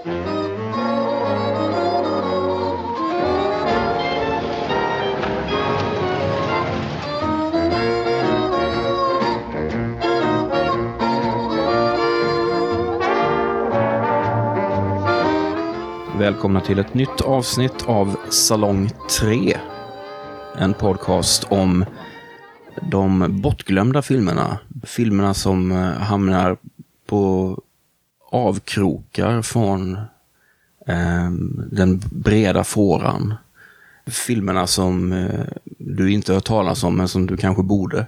Välkomna till ett nytt avsnitt av Salong 3. En podcast om de bortglömda filmerna. Filmerna som eh, hamnar på avkrokar från eh, den breda fåran. Filmerna som eh, du inte hört talas om, men som du kanske borde.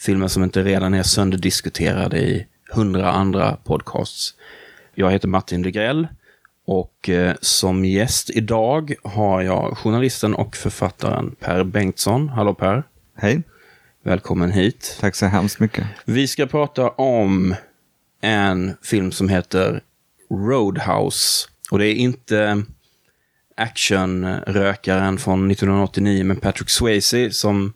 Filmer som inte redan är sönderdiskuterade i hundra andra podcasts. Jag heter Martin Degrell och eh, som gäst idag har jag journalisten och författaren Per Bengtsson. Hallå Per! Hej! Välkommen hit. Tack så hemskt mycket. Vi ska prata om en film som heter Roadhouse. Och det är inte actionrökaren från 1989 med Patrick Swayze som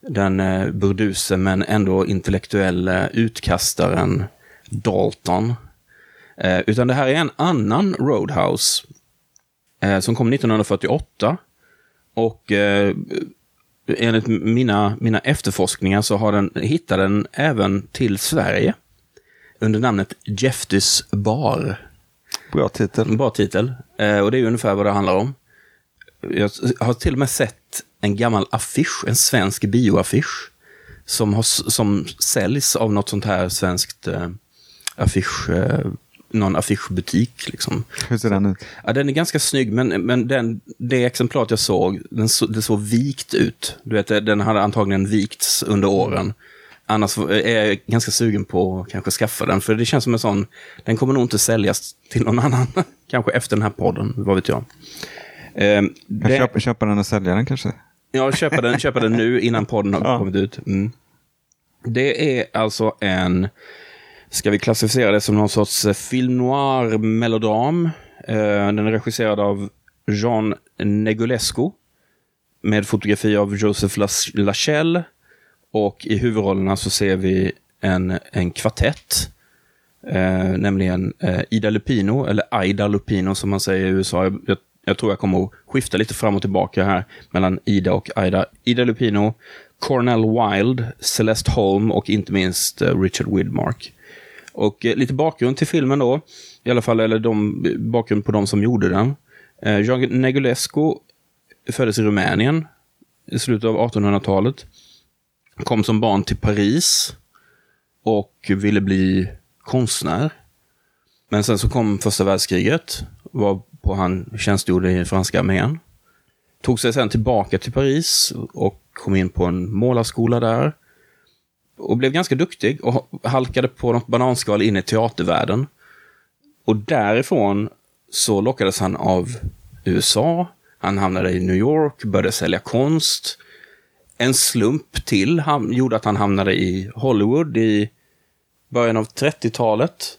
den eh, burduse men ändå intellektuella utkastaren Dalton. Eh, utan det här är en annan Roadhouse eh, som kom 1948. Och eh, enligt mina, mina efterforskningar så har den, hittat den även till Sverige. Under namnet Jeftis Bar. Bra titel. Bra titel. Eh, och det är ungefär vad det handlar om. Jag har till och med sett en gammal affisch, en svensk bioaffisch. Som, har, som säljs av något sånt här svenskt eh, affisch... Eh, någon affischbutik. Liksom. Hur ser den ut? Ja, den är ganska snygg, men, men den, det exemplaret jag såg, den så, det såg vikt ut. Du vet, den hade antagligen vikts under åren. Annars är jag ganska sugen på att kanske skaffa den, för det känns som en sån, den kommer nog inte säljas till någon annan. kanske efter den här podden, vad vet jag. Eh, det... köpa, köpa den och sälja den kanske? Ja, köpa den, köpa den nu innan podden har ja. kommit ut. Mm. Det är alltså en ska vi klassificera det som någon sorts eh, film noir-melodram. Eh, den är regisserad av Jean Negulescu med fotografi av Joseph Lachelle. Och i huvudrollerna så ser vi en, en kvartett. Eh, nämligen eh, Ida Lupino, eller Aida Lupino som man säger i USA. Jag, jag, tror jag kommer att skifta lite fram och tillbaka här mellan Ida och Aida. Ida Lupino, Cornell Wilde, Celeste Holm och inte minst eh, Richard Widmark. Och eh, lite bakgrund till filmen då, i alla fall, eller de, bakgrund på de som gjorde den. Eh, Jean Negulescu föddes i Rumänien i slutet av 1800-talet. Kom som barn till Paris och ville bli konstnär. Men sen så kom första världskriget, varpå han tjänstgjorde i franska armén. Tog sig sen tillbaka till Paris och kom in på en målarskola där och blev ganska duktig och halkade på något bananskal in i teatervärlden. Och därifrån så lockades han av USA. Han hamnade i New York, började sälja konst. En slump till han, gjorde att han hamnade i Hollywood i början av 30-talet.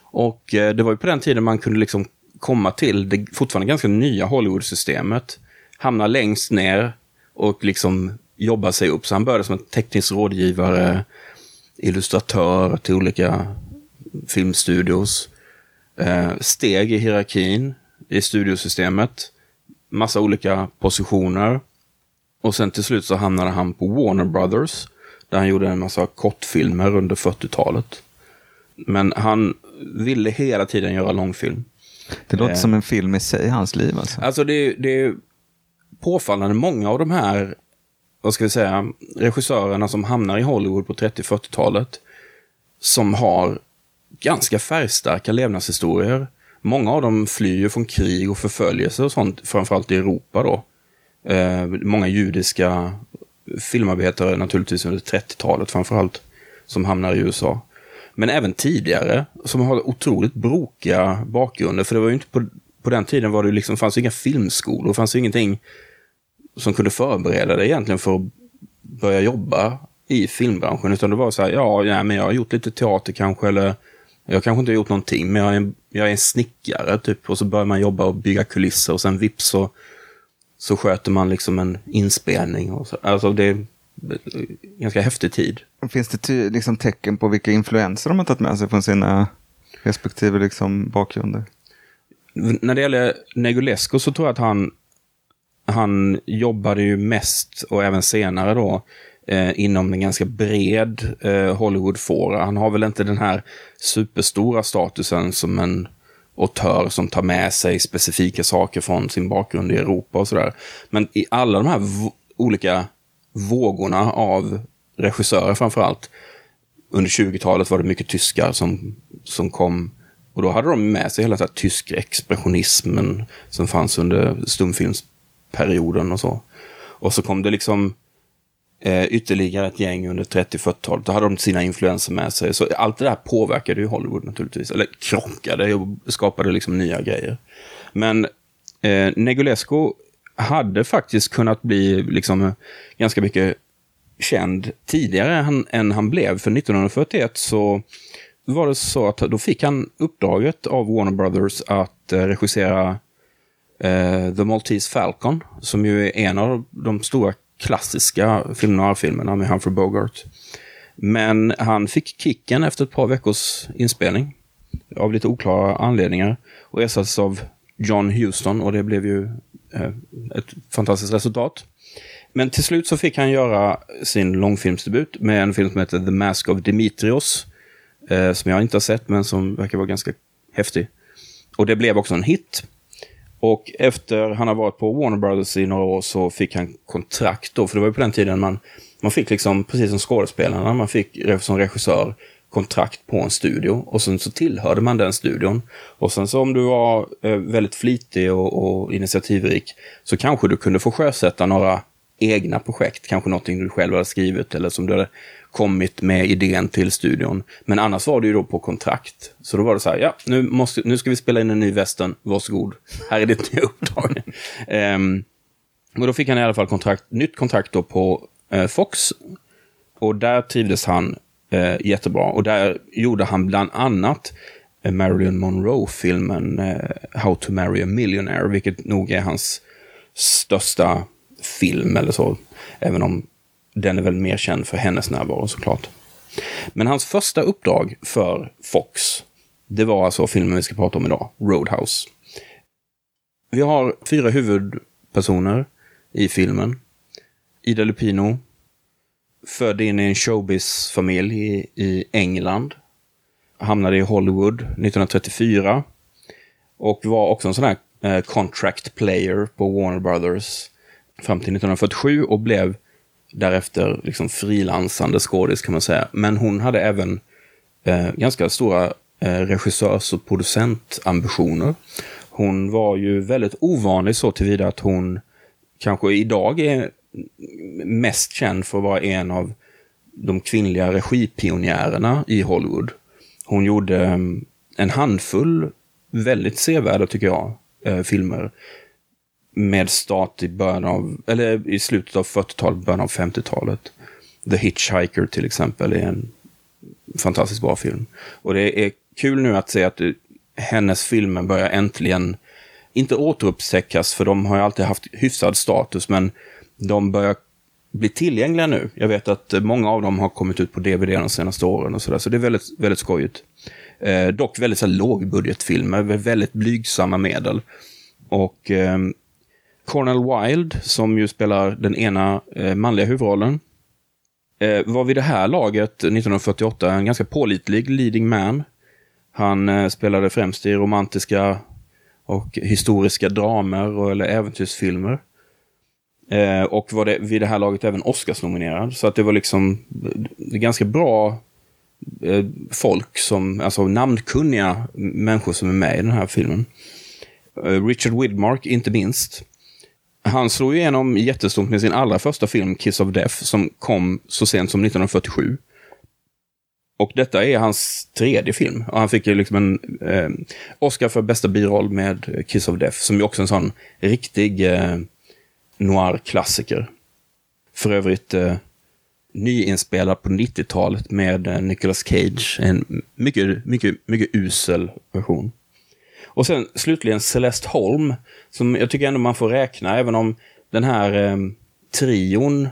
Och eh, det var ju på den tiden man kunde liksom komma till det fortfarande ganska nya Hollywood-systemet. Hamna längst ner och liksom jobba sig upp. Så han började som en teknisk rådgivare, illustratör till olika filmstudios. Eh, steg i hierarkin i studiosystemet. Massa olika positioner. Och sen till slut så hamnade han på Warner Brothers. Där han gjorde en massa kortfilmer under 40-talet. Men han ville hela tiden göra långfilm. Det låter eh, som en film i sig, hans liv alltså. Alltså det, det är påfallande många av de här vad ska vi säga, regissörerna som hamnar i Hollywood på 30-40-talet som har ganska färgstarka levnadshistorier. Många av dem flyr från krig och förföljelse och sånt, framförallt i Europa då. Eh, många judiska filmarbetare naturligtvis under 30-talet framförallt, som hamnar i USA. Men även tidigare, som har otroligt brokiga bakgrunder. För det var ju inte på, på den tiden var det liksom, fanns inga filmskolor, det fanns ingenting som kunde förbereda dig egentligen för att börja jobba i filmbranschen. Utan det var så här, ja, ja men jag har gjort lite teater kanske, eller jag kanske inte har gjort någonting, men jag är en, jag är en snickare typ. Och så börjar man jobba och bygga kulisser och sen vips så, så sköter man liksom en inspelning. Och så. Alltså det är ganska häftig tid. Finns det ty, liksom tecken på vilka influenser de har tagit med sig från sina respektive liksom bakgrunder? när det gäller Negulesco så tror jag att han, han jobbade ju mest, och även senare då, eh, inom en ganska bred eh, Hollywood-fåra. Han har väl inte den här superstora statusen som en autör som tar med sig specifika saker från sin bakgrund i Europa och sådär. Men i alla de här olika vågorna av regissörer framförallt. Under 20-talet var det mycket tyskar som, som kom. Och då hade de med sig hela den tysk expressionismen som fanns under stumfilmsperioden och så. Och så kom det liksom eh, ytterligare ett gäng under 30-40-talet. Då hade de sina influenser med sig. Så allt det där påverkade ju Hollywood naturligtvis. Eller krockade och skapade liksom nya grejer. Men eh, Negulesco hade faktiskt kunnat bli liksom eh, ganska mycket känd tidigare än, än han blev. För 1941 så var det så att då fick han uppdraget av Warner Brothers att eh, regissera eh, The Maltese Falcon, som ju är en av de stora klassiska film noir-filmerna med Humphrey Bogart. Men han fick kicken efter ett par veckors inspelning. Av lite oklara anledningar. Och ersattes av John Huston och det blev ju eh, ett fantastiskt resultat. Men till slut så fick han göra sin långfilmsdebut med en film som heter The Mask of Dimitrios. Eh, som jag inte har sett, men som verkar vara ganska häftig. Och det blev också en hit. Och efter han har varit på Warner Brothers i några år så fick han kontrakt då, för det var ju på den tiden man, man fick liksom, precis som skådespelarna, man fick som regissör kontrakt på en studio och sen så tillhörde man den studion. Och sen så om du var eh, väldigt flitig och, och initiativrik så kanske du kunde få sjösätta några egna projekt, kanske någonting du själv hade skrivit eller som du hade kommit med idén till studion. Men annars var det ju då på kontrakt. Så då var det så här, ja, nu, måste, nu ska vi spela in en ny västern, varsågod. Här är ditt nya uppdrag. um, och då fick han i alla fall kontrakt, nytt kontrakt då på uh, Fox. Och där trivdes han uh, jättebra. Och där gjorde han bland annat uh, Marilyn Monroe-filmen How to Marry a Millionaire, vilket nog är hans största film eller så. Även om den är väl mer känd för hennes närvaro såklart. Men hans första uppdrag för Fox, det var alltså filmen vi ska prata om idag, Roadhouse. Vi har fyra huvudpersoner i filmen. Ida Lupino, född in i en showbiz-familj i, i England. Hamnade i Hollywood 1934. Och var också en sån här eh, contract player på Warner Brothers fram till 1947 och blev därefter liksom frilansande skådis kan man säga. Men hon hade även eh, ganska stora eh, regissörs och producentambitioner. Hon var ju väldigt ovanlig så tillvida att hon kanske idag är mest känd för att vara en av de kvinnliga regipionjärerna i Hollywood. Hon gjorde mm, en handfull väldigt sevärda, tycker jag, eh, filmer med start i början av, eller i slutet av 40-talet, början av 50-talet. The Hitchhiker till exempel är en fantastiskt bra film. Och det är kul nu att se att hennes filmer börjar äntligen, inte återupptäckas, för de har ju alltid haft hyfsad status, men de börjar bli tillgängliga nu. Jag vet att många av dem har kommit ut på DVD de senaste åren och sådär, så det är väldigt, väldigt skojigt. Eh, dock väldigt så här, lågbudgetfilmer, väldigt blygsamma medel. Och eh, Cornel Wilde, som ju spelar den ena eh, manliga huvudrollen, eh, var vid det här laget, 1948, en ganska pålitlig leading man. Han eh, spelade främst i romantiska och historiska dramer eller äventyrsfilmer. Eh, och var det, vid det här laget även Oscars-nominerad. Så att det var liksom det ganska bra eh, folk, som, alltså namnkunniga människor som är med i den här filmen. Eh, Richard Widmark, inte minst. Han slog igenom jättestort med sin allra första film, Kiss of Death, som kom så sent som 1947. Och detta är hans tredje film. Och han fick ju liksom en eh, Oscar för bästa biroll med Kiss of Death, som ju också är en sån riktig eh, noir-klassiker. För övrigt eh, nyinspelad på 90-talet med eh, Nicolas Cage. En mycket, mycket, mycket usel version. Och sen slutligen Celeste Holm, som jag tycker ändå man får räkna, även om den här eh, trion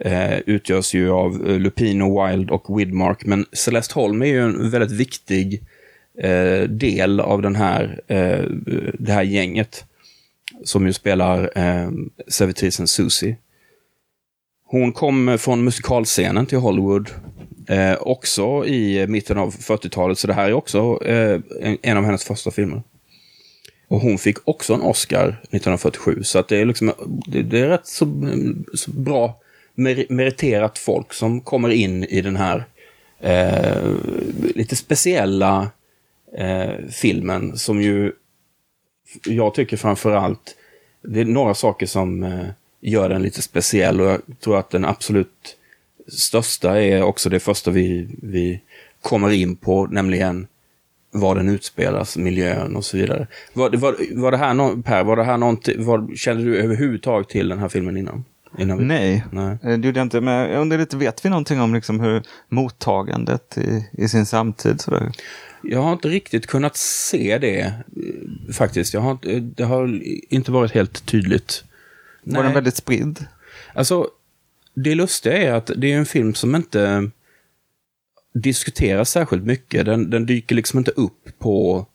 eh, utgörs ju av eh, Lupino, Wild och Widmark. Men Celeste Holm är ju en väldigt viktig eh, del av den här, eh, det här gänget. Som ju spelar eh, servitrisen Susie. Hon kom från musikalscenen till Hollywood. Eh, också i mitten av 40-talet, så det här är också eh, en, en, av hennes första filmer. Och hon fick också en Oscar 1947, så att det är liksom, det, det är rätt så, så bra mer, meriterat folk som kommer in i den här eh, lite speciella eh, filmen som ju jag tycker framförallt, det är några saker som eh, gör den lite speciell och jag tror att den absolut största är också det första vi, vi kommer in på, nämligen var den utspelas, miljön och så vidare. Var, var, var det här, no Per, var det här någonting, var, kände du överhuvudtaget till den här filmen innan? innan vi... Nej, Nej, eh, det gjorde jag inte. Men jag undrar lite, vet vi någonting om liksom hur mottagandet i, i sin samtid? Sådär? Jag har inte riktigt kunnat se det eh, faktiskt. Jag har, det har inte varit helt tydligt. Var den väldigt spridd? Alltså, det lustiga är att det är en film som inte diskuteras särskilt mycket. Den, den dyker liksom inte upp på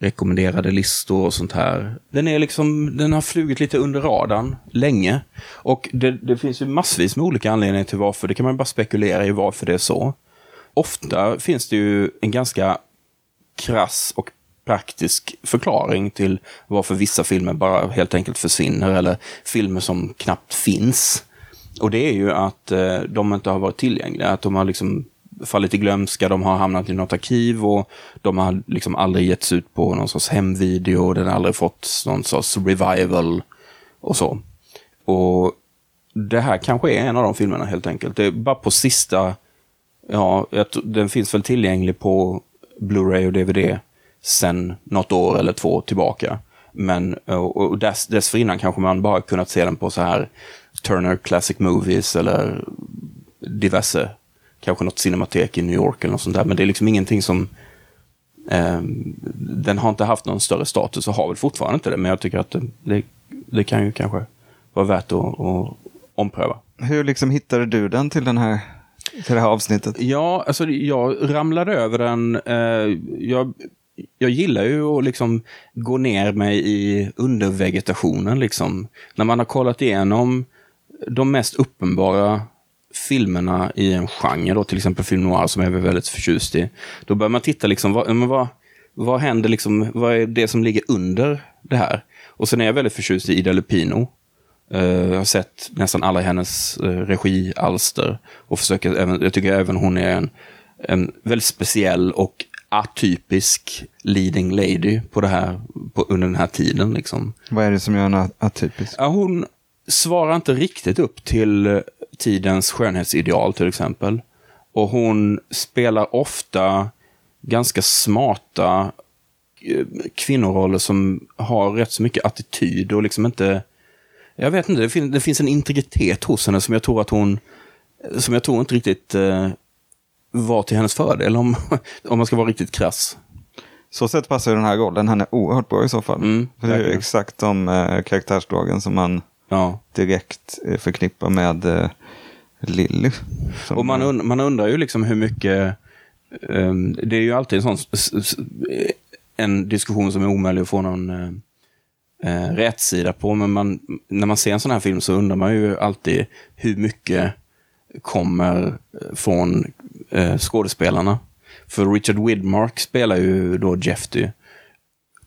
rekommenderade listor och sånt här. Den är liksom, den har flugit lite under radarn länge. Och det, det finns ju massvis med olika anledningar till varför. Det kan man bara spekulera i varför det är så. Ofta finns det ju en ganska krass och praktisk förklaring till varför vissa filmer bara helt enkelt försvinner eller filmer som knappt finns. Och det är ju att eh, de inte har varit tillgängliga, att de har liksom fallit i glömska, de har hamnat i något arkiv och de har liksom aldrig getts ut på någon sorts hemvideo, den har aldrig fått någon sorts revival och så. Och det här kanske är en av de filmerna helt enkelt. Det är bara på sista, ja, den finns väl tillgänglig på Blu-ray och DVD sen något år eller två tillbaka. Men och dess, dessförinnan kanske man bara kunnat se den på så här Turner Classic Movies eller diverse, kanske något cinematek i New York eller något sånt där. Men det är liksom ingenting som eh, den har inte haft någon större status och har väl fortfarande inte det. Men jag tycker att det, det, det kan ju kanske vara värt att, att ompröva. Hur liksom hittade du den till den här till det här avsnittet? Ja, alltså jag ramlade över den. Eh, jag jag gillar ju att liksom gå ner mig i undervegetationen. Liksom. När man har kollat igenom de mest uppenbara filmerna i en genre, då, till exempel film noir som jag är väldigt förtjust i. Då börjar man titta, liksom, vad, men vad, vad händer, liksom, vad är det som ligger under det här? Och sen är jag väldigt förtjust i Ida Lupino. Uh, jag har sett nästan alla hennes uh, regialster. Och försöker även, jag tycker även hon är en, en väldigt speciell och atypisk leading lady på det här, på, under den här tiden. Liksom. Vad är det som gör henne atypisk? Ja, hon svarar inte riktigt upp till tidens skönhetsideal till exempel. Och hon spelar ofta ganska smarta eh, kvinnoroller som har rätt så mycket attityd och liksom inte... Jag vet inte, det, fin det finns en integritet hos henne som jag tror att hon... Som jag tror inte riktigt eh, var till hennes fördel om, om man ska vara riktigt krass. Så sett passar den här rollen henne oerhört bra i så fall. Mm, För det är exakt de eh, karaktärsdragen som man ja. direkt eh, förknippar med eh, Lilly. Och man, und man undrar ju liksom hur mycket... Um, det är ju alltid en sån en diskussion som är omöjlig att få någon uh, rätsida på. Men man, när man ser en sån här film så undrar man ju alltid hur mycket kommer från eh, skådespelarna. För Richard Widmark spelar ju då Jeffty.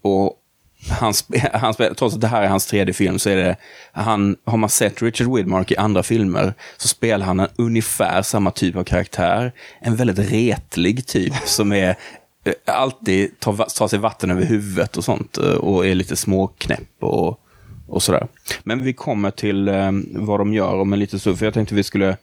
Och han, han trots att det här är hans tredje film, så är det, han, har man sett Richard Widmark i andra filmer, så spelar han en ungefär samma typ av karaktär. En väldigt retlig typ som är eh, alltid tar, tar sig vatten över huvudet och sånt eh, och är lite småknäpp och, och sådär. Men vi kommer till eh, vad de gör om en liten stund, för jag tänkte vi skulle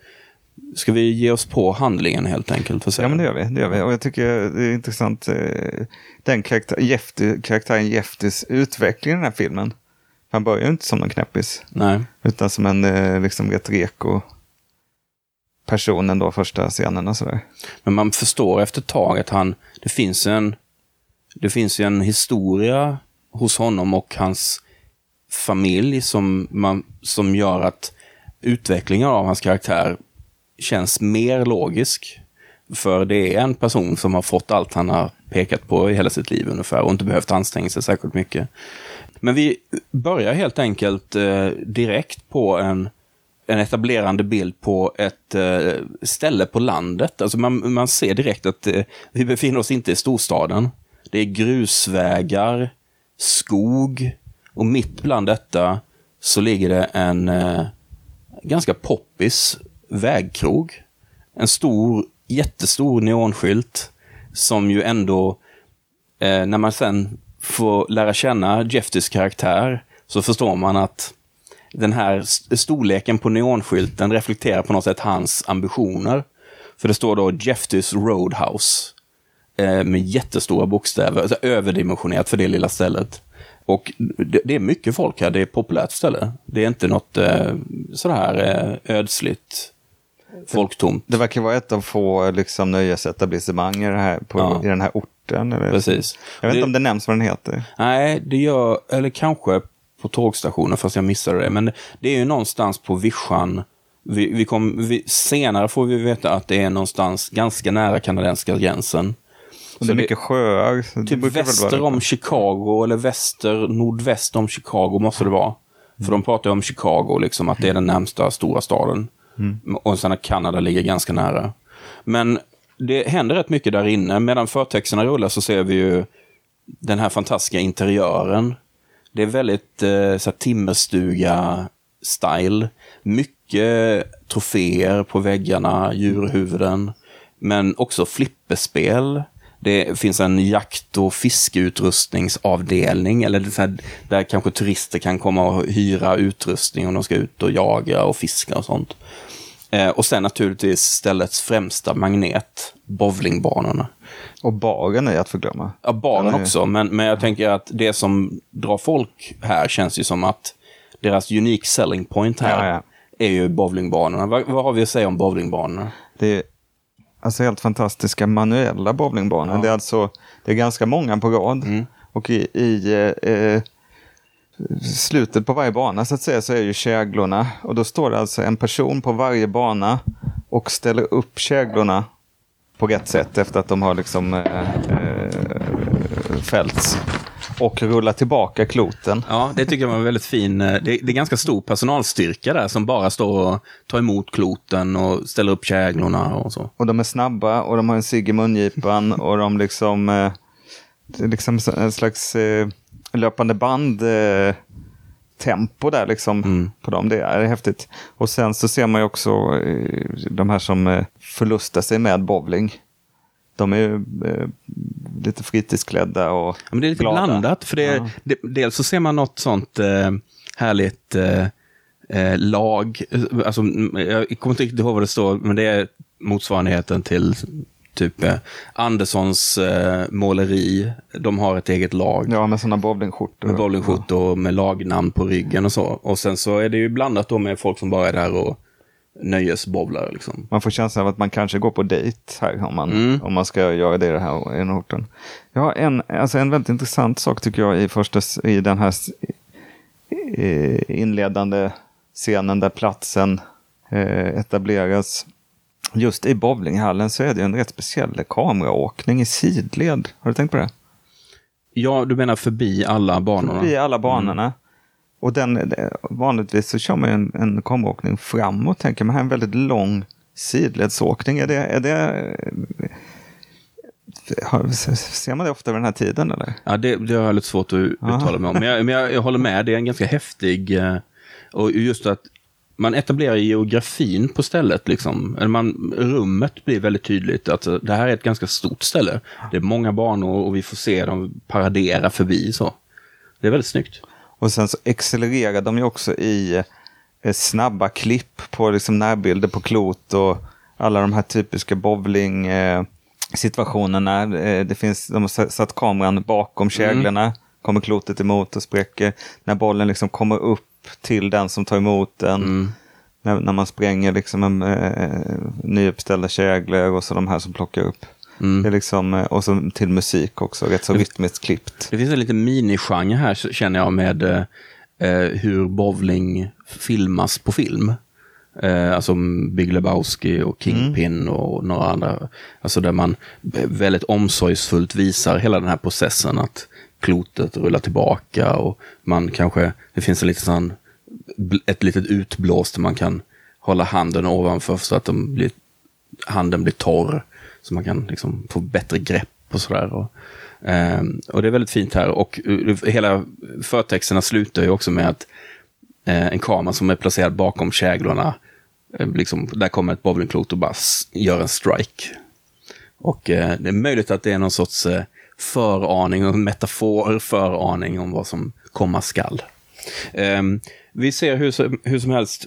Ska vi ge oss på handlingen helt enkelt? Ja, men det gör vi. Det gör vi. Och jag tycker det är intressant, eh, den karaktär, Jefty, karaktären Jeftys utveckling i den här filmen. Han börjar ju inte som en knäppis. Nej. Utan som en eh, liksom rätt reko person ändå, första scenen och sådär. Men man förstår efter ett tag att han, det finns en, det finns en historia hos honom och hans familj som, man, som gör att utvecklingen av hans karaktär känns mer logisk. För det är en person som har fått allt han har pekat på i hela sitt liv ungefär och inte behövt anstränga sig särskilt mycket. Men vi börjar helt enkelt eh, direkt på en, en etablerande bild på ett eh, ställe på landet. Alltså man, man ser direkt att eh, vi befinner oss inte i storstaden. Det är grusvägar, skog och mitt bland detta så ligger det en eh, ganska poppis vägkrog. En stor, jättestor neonskylt som ju ändå, eh, när man sen får lära känna Jeffys karaktär, så förstår man att den här storleken på neonskylten reflekterar på något sätt hans ambitioner. För det står då Jeffys Roadhouse eh, med jättestora bokstäver, alltså överdimensionerat för det lilla stället. Och det, det, är mycket folk här, det är ett populärt ställe. Det är inte något eh, sådär eh, ödsligt, folktomt. Det, verkar vara ett av få liksom, nöjesetablissemang i, här, på, ja. i den här orten. Eller? Precis. Jag vet inte om det nämns vad den heter. Nej, det gör, eller kanske på tågstationen, fast jag missade det. Men det är ju någonstans på vischan. Vi, vi kom, vi, senare får vi veta att det är någonstans ganska nära kanadensiska gränsen. Och det är mycket sjöar. Typ väster om Chicago, eller väster, nordväst om Chicago måste det vara. För de pratar ju om Chicago, liksom, att det är den närmsta stora staden. Mm. Och sen att Kanada ligger ganska nära. Men det händer rätt mycket där inne. Medan förtexterna rullar så ser vi ju den här fantastiska interiören. Det är väldigt eh, så timmerstuga-style. Mycket troféer på väggarna, djurhuvuden. Men också flipperspel. Det finns en jakt och fiskeutrustningsavdelning, eller så här, där kanske turister kan komma och hyra utrustning om de ska ut och jaga och fiska och sånt. Eh, och sen naturligtvis ställets främsta magnet, bowlingbanorna. Och baren är att förglömma. Ja, baren också, men, men jag tänker att det som drar folk här känns ju som att deras unique selling point här ja, ja. är ju bowlingbanorna. Vad, vad, har vi att säga om bowlingbanorna? Det alltså helt fantastiska manuella bowlingbanor. Ja. Det är alltså det är ganska många på rad. Mm. Och i, i eh, slutet på varje bana så att säga så är ju käglorna. Och då står det alltså en person på varje bana och ställer upp käglorna på rätt sätt efter att de har liksom eh, eh, fällts och rulla tillbaka kloten. Ja, det tycker jag var väldigt fin. Eh, det, det, är ganska stor personalstyrka där som bara står och tar emot kloten och ställer upp käglorna och så. Och de är snabba och de har en cigg i mungipan och de liksom, eh, det är liksom en slags eh, löpande band eh, tempo där liksom mm. på dem. Det är häftigt. Och sen så ser man ju också de här som förlustar sig med bowling de är eh, lite fritidsklädda och ja, men Det är lite glada. blandat. För det, ja. det, dels så ser man något sånt eh, härligt eh, eh lag. Alltså, jag kommer inte riktigt ihåg vad det står, men det är motsvarigheten till typ eh, Anderssons eh, måleri. De har ett eget lag. Ja, med sådana bowlingskjortor. Med bowlingskjortor och med lagnamn på ryggen och så. Och sen så är det ju blandat då med folk som bara är där och nöjesbowlare. Liksom. Man får känslan av att man kanske går på dejt här om man, mm. om man ska göra det här i den orten. Ja, en, alltså en väldigt intressant sak tycker jag i, första, i den här inledande scenen där platsen eh, etableras. Just i bowlinghallen så är det en rätt speciell kameraåkning i sidled. Har du tänkt på det? Ja, du menar förbi alla banorna? Förbi alla banorna. Mm. Och den, vanligtvis så kör man en, en kameraåkning framåt, tänker man. Här är en väldigt lång sidledsåkning. Är det, är det, ser man det ofta vid den här tiden? Eller? Ja, det, det har jag lite svårt att uttala mig om. Men, jag, men jag, jag håller med, det är en ganska häftig... Eh, och just att man etablerar geografin på stället. Liksom. Man, rummet blir väldigt tydligt. Att det här är ett ganska stort ställe. Det är många banor och vi får se dem paradera förbi. så. Det är väldigt snyggt. Och sen så accelererar de ju också i eh, snabba klipp på liksom närbilder på klot och alla de här typiska bowling eh, situationerna. Eh, det finns, de har satt kameran bakom mm. käglorna, mm. kommer klotet emot och spräcker. När bollen liksom kommer upp till den som tar emot den. Mm. När, när, man spränger liksom en, eh, nyuppställda käglor och så de här som plockar upp. Mm. Det är liksom, eh, och så till musik också, rätt så rytmiskt klippt. Det finns en liten minigenre här känner jag med eh, eh, hur bowling filmas på film. Eh, alltså Big Lebowski och Kingpin mm. och några andra. Alltså där man väldigt omsorgsfullt visar hela den här processen att klotet rullar tillbaka och man kanske, det finns en liten sån, ett litet utblås där man kan hålla handen ovanför så att de blir, handen blir torr. Så man kan liksom få bättre grepp och sådär. Och, eh, och det är väldigt fint här och uh, hela förtexterna slutar ju också med att eh, en kamera som är placerad bakom käglorna, eh, liksom, där kommer ett bowlingklot och bara gör en strike. Och eh, det är möjligt att det är någon sorts eh, föraning, en metafor föraning om vad som komma skall. Eh, vi ser hur, hur som helst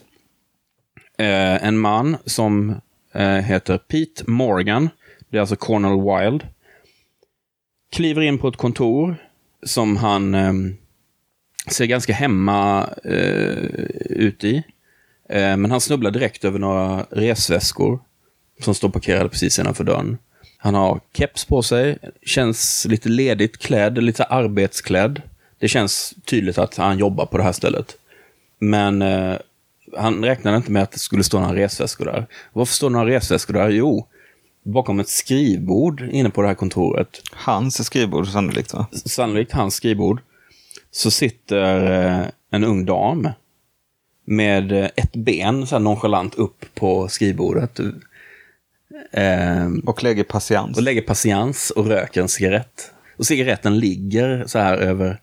eh, en man som eh, heter Pete Morgan, det är alltså Cornel Wild, kliver in på ett kontor som han eh, ser ganska hemma eh, ut i. Eh, men han snubblar direkt över några resväskor som står parkerade precis innanför dörren. Han har keps på sig, känns lite ledigt klädd, lite arbetsklädd. Det känns tydligt att han jobbar på det här stället. Men eh, han räknade inte med att det skulle stå några resväskor där. Varför står det några resväskor där? Jo, bakom ett skrivbord inne på det här kontoret. Hans skrivbord sannolikt va? Sannolikt hans skrivbord. Så sitter eh, en ung dam med eh, ett ben så här nonchalant upp på skrivbordet. Eh, och lägger patiens. Och lägger patiens och röker en cigarett. Och cigaretten ligger så här över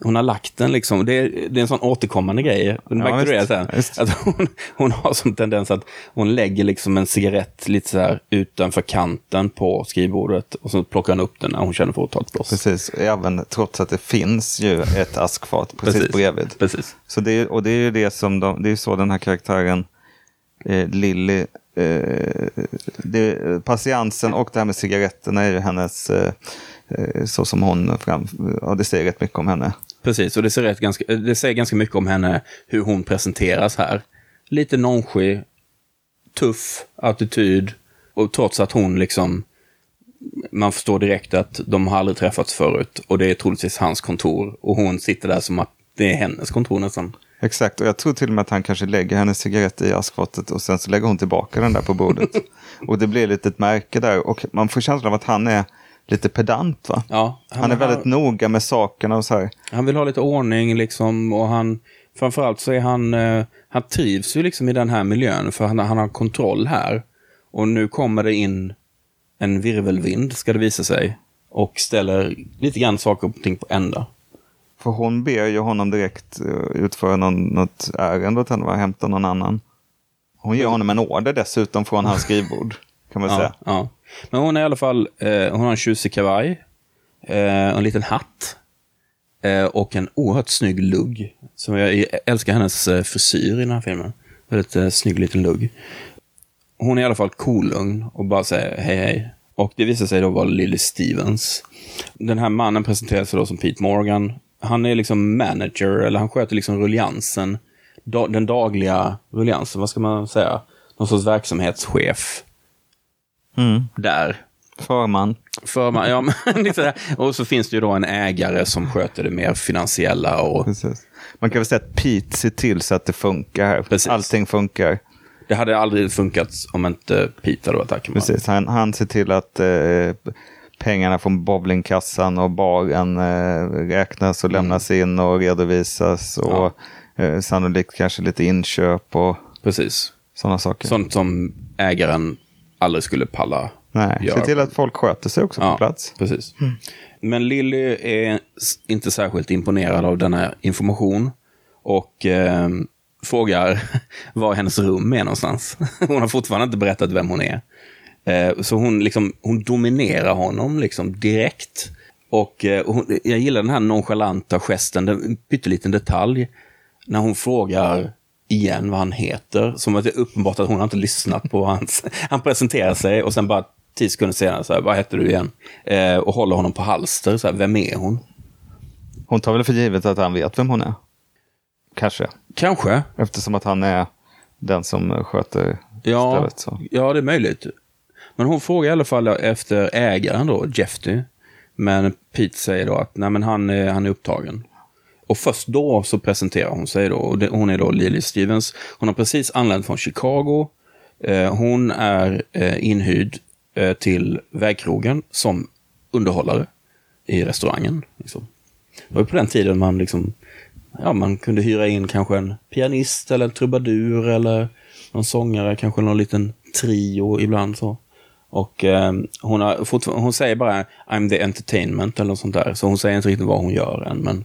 hon har lagt den liksom, det är, det är en sån återkommande grej. Ja, visst, sen, att hon, hon har som tendens att hon lägger liksom en cigarett lite så här utanför kanten på skrivbordet och så plockar hon upp den när hon känner för att ta ett blås. Precis, även trots att det finns ju ett askfat precis, precis bredvid. Precis. Så det, och det är ju det som de, det är så den här karaktären eh, Lilly eh, det, patiensen och det här med cigaretterna är ju hennes, eh, eh så som hon fram, ja, det säger rätt mycket om henne. Precis, och det, rätt ganska, det säger ganska mycket om henne, hur hon presenteras här. Lite nonchig, tuff attityd, och trots att hon liksom, man förstår direkt att de har aldrig träffats förut och det är troligtvis hans kontor och hon sitter där som att det är hennes kontor nästan. Exakt, och jag tror till och med att han kanske lägger hennes cigarett i askfatet och sen så lägger hon tillbaka den där på bordet. och det blir ett litet märke där och man får känslan av att han är lite pedant va? Ja. Han, han är väldigt han, noga med sakerna och så här. Han vill ha lite ordning liksom och han, framförallt så är han, eh, han trivs ju liksom i den här miljön för han, han har kontroll här. Och nu kommer det in en virvelvind, ska det visa sig, och ställer lite grann saker och ting på ända. För hon ber ju honom direkt uh, utföra någon, något ärende åt henne, hämta någon annan. Hon ger honom en order dessutom från hans skrivbord, kan man ja, säga. Ja. Men hon är i alla fall, eh, hon har en tjusig kavaj, eh, en liten hatt eh, och en oerhört snygg lugg. Som jag älskar hennes eh, frisyr i den här filmen. Väldigt eh, snygg liten lugg. Hon är i alla fall kolugn och bara säger hej hej. Och det visar sig då vara Lily Stevens. Den här mannen presenterar sig då som Pete Morgan. Han är liksom manager, eller han sköter liksom rulliansen. den dagliga rulliansen, vad ska man säga? Någon sorts verksamhetschef Mm. Där. Förman. Förman, ja. Men. Och så finns det ju då en ägare som sköter det mer finansiella. Och... Precis. Man kan väl säga att Pete ser till så att det funkar. Precis. Allting funkar. Det hade aldrig funkat om inte Pete hade varit där. Precis, han, han ser till att eh, pengarna från bowlingkassan och baren eh, räknas och mm. lämnas in och redovisas. Och ja. eh, sannolikt kanske lite inköp och Precis. sådana saker. Sånt som ägaren aldrig skulle palla Nej, göra. se till att folk sköter sig också ja, på plats. Precis. Mm. Men Lilly är inte särskilt imponerad av denna information och eh, frågar var hennes rum är någonstans. Hon har fortfarande inte berättat vem hon är. Eh, så hon, liksom, hon dominerar honom liksom direkt. Och eh, hon, jag gillar den här nonchalanta gesten, en pytteliten detalj, när hon frågar igen vad han heter. Som att det är uppenbart att hon har inte lyssnat på hans... Han presenterar sig och sen bara tio sekunder senare, så här, vad heter du igen? Eh, och håller honom på halster, så här, vem är hon? Hon tar väl för givet att han vet vem hon är? Kanske. Kanske. Eftersom att han är den som sköter ja, stället. Så. Ja, det är möjligt. Men hon frågar i alla fall efter ägaren då, Jeffy. Men Pete säger då att nej, men han, är, han är upptagen. Och först då så presenterar hon sig då. Och det, hon är då Lily Stevens. Hon har precis anlänt från Chicago. Eh, hon är eh, inhyrd eh, till vägkrogen som underhållare i restaurangen. Liksom. Det var ju på den tiden man liksom, ja, man kunde hyra in kanske en pianist eller en trubadur eller någon sångare, kanske någon liten trio ibland så. Och eh, hon, har hon säger bara I'm the entertainment eller något sånt där. Så hon säger inte riktigt vad hon gör än, men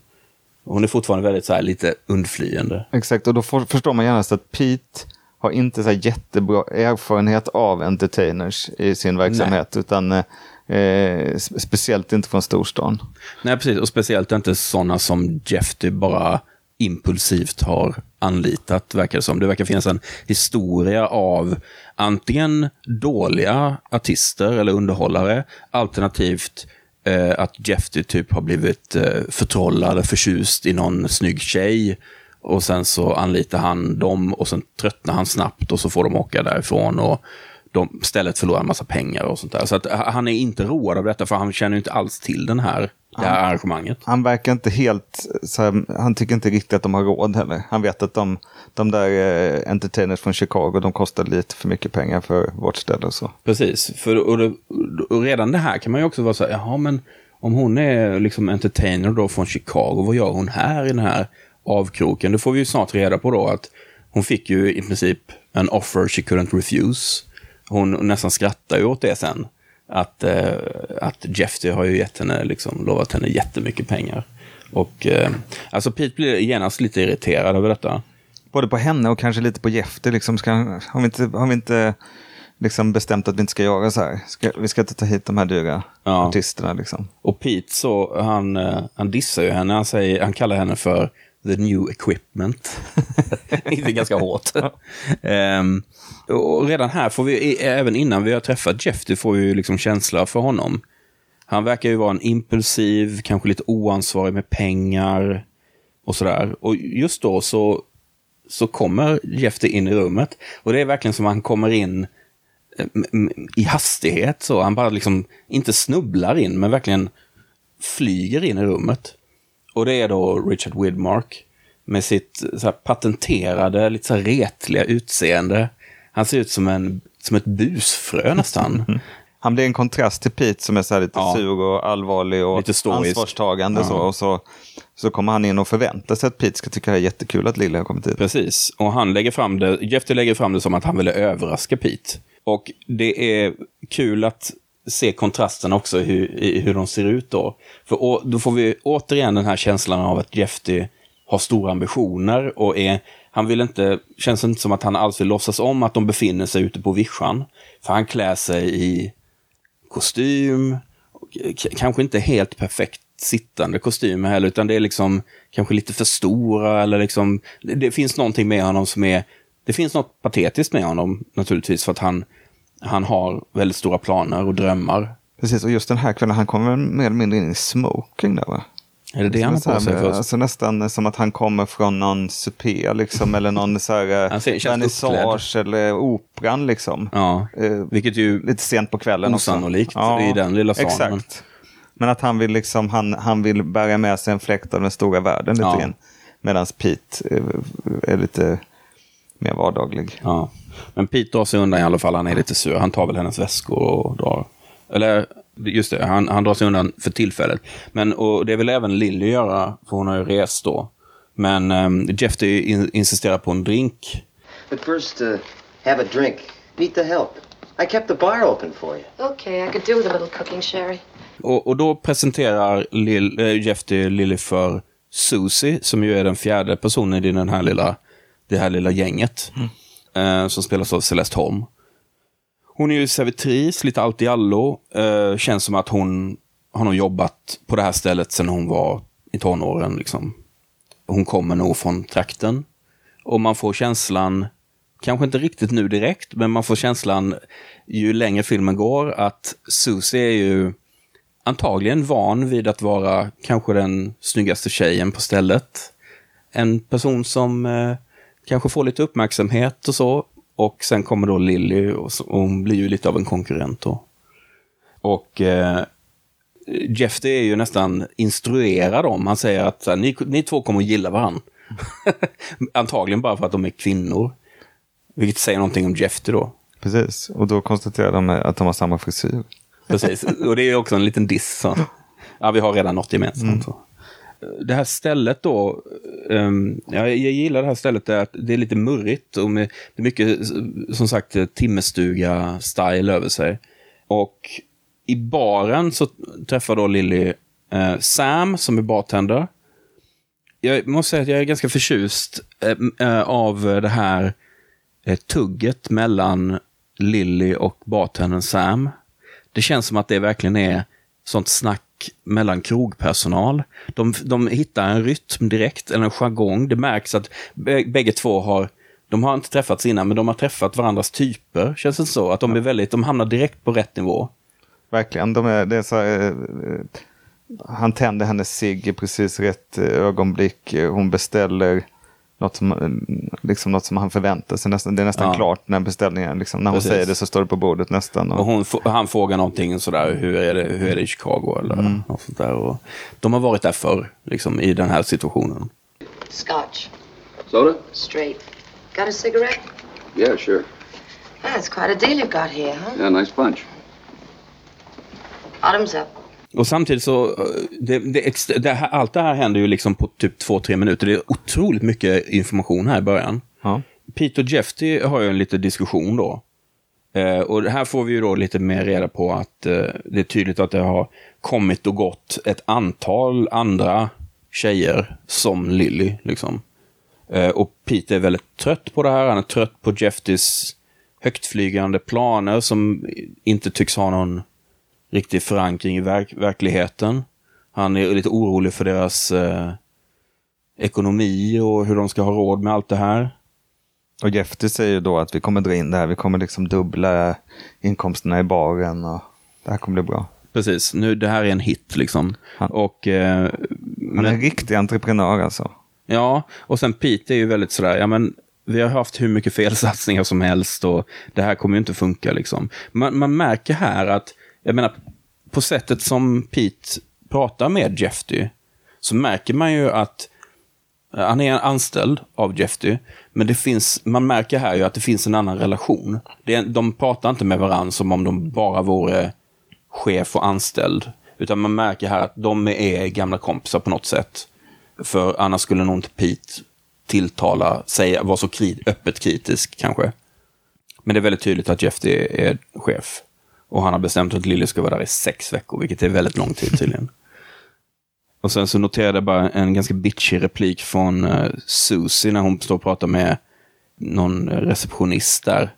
hon är fortfarande väldigt så här, lite undflyende. Exakt, och då för, förstår man genast att Pete har inte så här jättebra erfarenhet av entertainers i sin verksamhet, Nej. utan eh, speciellt inte från storstan. Nej, precis, och speciellt inte sådana som Jeff bara impulsivt har anlitat, verkar det som. Det verkar finnas en historia av antingen dåliga artister eller underhållare, alternativt eh, att Jeffy typ har blivit eh, förtrollad och förtjust i någon snygg tjej. Och sen så anlitar han dem och sen tröttnar han snabbt och så får de åka därifrån. Och de stället förlorar en massa pengar och sånt där. Så att eh, han är inte road av detta för han känner inte alls till den här, det här han, arrangemanget. Han verkar inte helt, här, han tycker inte riktigt att de har råd heller. Han vet att de, de där eh, entertainers från Chicago, de kostar lite för mycket pengar för vårt ställe och så. Precis, för och, det, och redan det här kan man ju också vara så här, jaha men om hon är liksom entertainer då från Chicago, vad gör hon här i den här avkroken? Det får vi ju snart reda på då att hon fick ju i princip en offer she couldn't refuse hon nästan skrattar ju åt det sen. Att, eh, att Jeffy har ju gett henne, liksom, lovat henne jättemycket pengar. Och eh, alltså Pete blir genast lite irriterad över detta. Både på henne och kanske lite på Jeffy. Liksom ska, har vi inte, har vi inte liksom bestämt att vi inte ska göra så här? Ska, vi ska inte ta hit de här dyra ja. artisterna. Liksom. Och Pete så, han, eh, han dissar ju henne. Han, säger, han kallar henne för the new equipment. det ganska hårt. um, och redan här får vi, även innan vi har träffat Jeff, det får vi liksom känsla för honom. Han verkar ju vara en impulsiv, kanske lite oansvarig med pengar och sådär. Och just då så, så kommer Jeff in i rummet. Och det är verkligen som att han kommer in eh, i hastighet. Så han bara liksom, inte snubblar in, men verkligen flyger in i rummet. Och det är då Richard Widmark med sitt patenterade, lite så retliga utseende. Han ser ut som, en, som ett busfrö nästan. Han blir en kontrast till Pete som är så lite ja. sur och allvarlig och ansvarstagande. Ja. Så, och så, så kommer han in och förväntar sig att Pete ska tycka det är jättekul att Lille har kommit hit. Precis, och han lägger fram det, Jeffrey lägger fram det som att han ville överraska Pete. Och det är kul att se kontrasten också i hur, hur de ser ut då. För å, då får vi återigen den här känslan av att Jeffy har stora ambitioner och är, han vill inte, känns inte som att han alls vill låtsas om att de befinner sig ute på vischan. För han klär sig i kostym, kanske inte helt perfekt sittande kostymer heller, utan det är liksom kanske lite för stora eller liksom, det, det finns någonting med honom som är, det finns något patetiskt med honom naturligtvis för att han han har väldigt stora planer och drömmar. Precis, och just den här kvällen, han kommer mer eller mindre in i smoking där va? Är det det han har på sig först? Alltså nästan som att han kommer från någon supé liksom, eller någon så här vernissage eller operan liksom. Ja, eh, vilket ju lite sent på kvällen osannolikt ja, i den lilla salen. Exakt. Men... men att han vill liksom, han, han vill bära med sig en fläkt av den stora världen lite ja. grann. Medan Pete är lite mer vardaglig. Ja. Men Pete drar sig undan i alla fall. Han är lite sur. Han tar väl hennes väskor och drar. Eller, just det, han, han drar sig undan för tillfället. Men och det vill även Lily göra, för hon har ju rest då. Men um, Jeff in, insisterar på en drink. But first, uh, have a drink. Beat the help. I kept the bar open for you. Okay, I could do with a little cooking, Sherry. Och, och då presenterar Lil, äh, Jeff till Lily för Susie, som ju är den fjärde personen i den här lilla, det här lilla gänget. Mm eh, som spelas av Celeste Holm. Hon är ju servitris, lite allt i allo. Eh, känns som att hon har nog jobbat på det här stället sedan hon var i tonåren. Liksom. Hon kommer nog från trakten. Och man får känslan, kanske inte riktigt nu direkt, men man får känslan ju längre filmen går att Susie är ju antagligen van vid att vara kanske den snyggaste tjejen på stället. En person som eh, kanske får lite uppmärksamhet och så. Och sen kommer då Lilly och, hon blir ju lite av en konkurrent då. Och eh, Jeff det är ju nästan instruerad om. Han säger att här, ni, ni två kommer att gilla varandra. Antagligen bara för att de är kvinnor. Vilket säger någonting om Jeff då. Precis, och då konstaterar de att de har samma frisyr. Precis, och det är också en liten diss. Så. Ja, vi har redan något gemensamt. Så. Det här stället då, um, ja, jag gillar det här stället där att det är lite murrigt och med, det är mycket, som sagt, timmerstuga-style över sig. Och i baren så träffar då Lily eh, Sam som är bartender. Jag måste säga att jag är ganska förtjust ehm, eh, av det här eh, tugget mellan Lily och bartendern Sam. Det känns som att det verkligen är sånt snack mellan krogpersonal. De, de hittar en rytm direkt, eller en jargong. Det märks att bägge två har de har inte träffats innan, men de har träffat varandras typer. Känns det så? Att de, är väldigt, de hamnar direkt på rätt nivå. Verkligen. De är, det är så, eh, han tänder hennes cigg i precis rätt eh, ögonblick. Hon beställer något som, eh, liksom något som han förväntar sig. Nästan, det är nästan Ja. klart när beställningen, liksom, när hon Precis. säger det så står det på bordet nästan. Och Och, han frågar någonting sådär, hur är det, hur är det i Chicago? Eller något sånt där. Och de har varit där förr, liksom, i den här situationen. Scotch. Soda? Straight. Got a cigarette? Yeah, sure. It's quite a deal you've got here, huh? Yeah, nice punch. Bottoms up. Och samtidigt så, eh, det, det, det här, allt det här händer ju liksom på typ två, tre minuter. Det är otroligt mycket information här i början. ja. Pete och Jeffy har ju en liten diskussion då. Eh, och här får vi ju då lite mer reda på att eh, det är tydligt att det har kommit och gått ett antal andra tjejer som Lily. Liksom. Eh, och Pete är väldigt trött på det här. Han är trött på Jeffys högtflygande planer som inte tycks ha någon riktig förankring i verk verkligheten. Han är lite orolig för deras eh, ekonomi och hur de ska ha råd med allt det här. och Jeffy säger då att vi kommer dra in det här. Vi kommer liksom dubbla inkomsterna i baren. Och det här kommer bli bra. Precis, nu det här är en hit liksom. Han- Och, eh, Han är men, en riktig entreprenör alltså. ja, och sen Pete är ju väldigt sådär, ja men vi har haft hur mycket felsatsningar som helst och det här kommer ju inte funka liksom. Man, man märker här att, jag menar, på sättet som Pete pratar med Jeffy så märker man ju att eh, han är anställd av Jeffy, men det finns, man märker här ju att det finns en annan relation. Det är, de pratar inte med varandra som om de bara vore chef och anställd. Utan man märker här att de är gamla kompisar på något sätt. För annars skulle nog inte Pete tilltala, säga, vara så kri- öppet kritisk kanske. Men det är väldigt tydligt att Jeff är, är chef. Och han har bestämt att Lily ska vara där i sex veckor, vilket är väldigt lång tid tydligen. och sen så noterade jag bara en ganska bitchig replik från uh, Susie när hon står och pratar med någon receptionist där.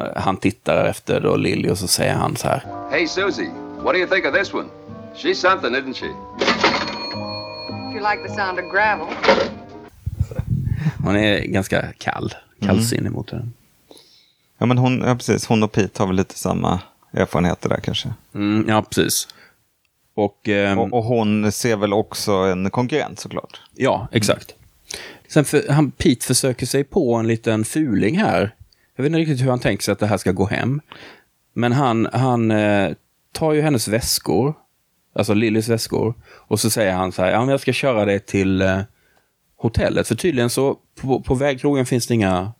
Eh, han tittar efter då Lily och så säger han så här. Hey, Susie, what do you think of this one? She's something, isn't she? If you like the sound of gravel. Hon är ganska kall, kallsinnig mot den. Ja, men hon, ja, precis. Hon och Pete har väl lite samma erfarenheter där kanske. Mm, ja, precis. Och, ehm, Och, och hon ser väl också en konkurrent såklart. ja, exakt. Sen för, han, Pete försöker sig på en liten fuling här. Jag vet inte riktigt hur han tänker sig att det här ska gå hem. Men han, han eh, tar ju hennes väskor, alltså Lillys väskor, och så säger han så här, ja men jag ska köra dig till eh, hotellet. För tydligen så, på, på vägkrogen finns det inga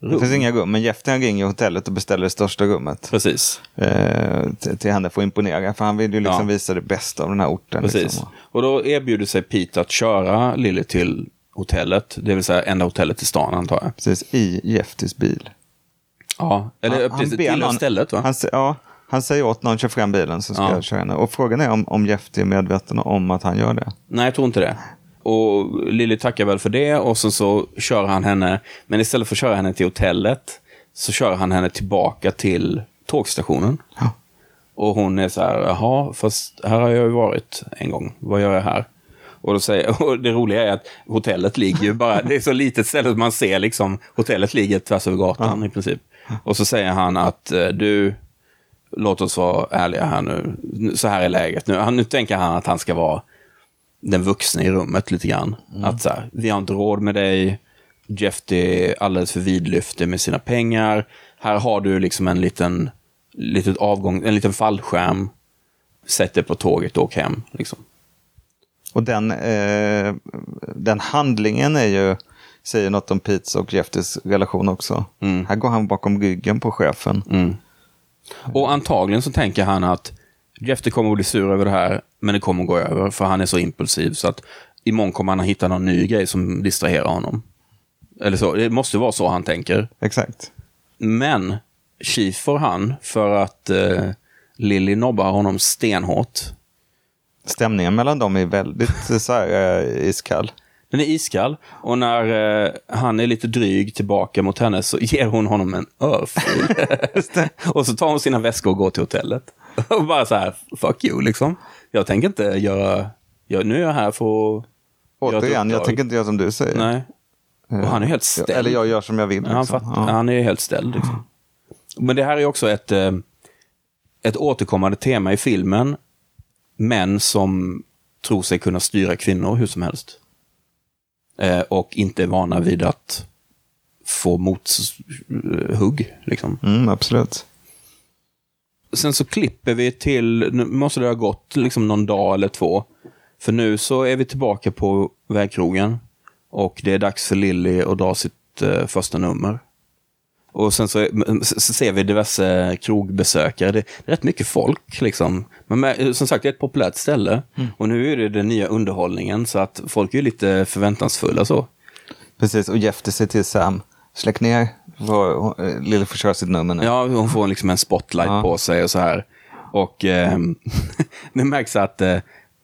Det rum. finns inga rum, men Jeff han ringer hotellet och beställer det största rummet. Precis. Eh, till, till henne för att imponera, för han vill ju liksom Ja. visa det bästa av den här orten. Precis. Liksom. Och då erbjuder sig Pete att köra Lily till hotellet, det vill säga enda hotellet i stan antar jag. Precis, i Jeffys bil. Ja, eller Han- precis, ber till någon- stället va? Han, ja, han säger åt någon, kör fram bilen så ska Ja. jag köra henne. Och frågan är om, om Jeff är medveten om att han gör det. Nej, jag tror inte det. Och Lily tackar väl för det och så, så kör han henne, men istället för att köra henne till hotellet så kör han henne tillbaka till tågstationen. Ja. Och hon är så här, jaha, fast här har jag ju varit en gång, vad gör jag här? Och, då säger, och det roliga är att hotellet ligger ju bara, det är så litet ställe att man ser liksom, hotellet ligger tvärs över gatan i princip. Och så säger han att eh, du, låt oss vara ärliga här nu, så här är läget nu. Han, nu tänker han att han ska vara den vuxna i rummet lite grann. Att så här, vi har inte råd med dig, Jeff är alldeles för vidlyftig med sina pengar. Här har du liksom en liten, litet avgång, en liten fallskärm. sätt dig på tåget och åk hem. Liksom. Och den, eh, den handlingen är ju, säger något om Petes och Jeftys relation också. Mm. Här går han bakom ryggen på chefen. Och antagligen så tänker han att Jeffter kommer att bli sur över det här, men det kommer gå över, för han är så impulsiv. Så att imorgon kommer han att hitta någon ny grej som distraherar honom. Eller så, det måste vara så han tänker. Exakt. Men Chief får han för att eh, Lily nobbar honom stenhårt. Stämningen mellan dem är väldigt eh, så här, eh, iskall. Den är iskall och när eh, han är lite dryg tillbaka mot henne så ger hon honom en örfil. och så tar hon sina väskor och går till hotellet. och bara så här, fuck you liksom. Jag tänker inte göra, jag, nu är jag här för att Återigen, jag tänker inte göra som du säger. Nej. Och han är helt ställd. Eller jag gör som jag vill. Ja, han, liksom. fattar, Ja. han är helt ställd. Liksom. Men det här är också ett, eh, ett återkommande tema i filmen. Män som tror sig kunna styra kvinnor hur som helst. Eh, och inte är vana vid att få mothugg. Liksom. Mm, absolut. Sen så klipper vi till, nu måste det ha gått liksom någon dag eller två. För nu så är vi tillbaka på vägkrogen. Och det är dags för Lilly att dra sitt eh, första nummer. Och sen så, så så ser vi diverse krogbesökare. Det är rätt mycket folk liksom. Men med, som sagt, det är ett populärt ställe. Och nu är det den nya underhållningen så att folk är lite förväntansfulla så. Precis, och Jefter säger till Sam, släck ner, eh, Lille får köra sitt nummer nu. Ja, hon får liksom en spotlight Ja. på sig och så här. Och eh, det märks att, eh,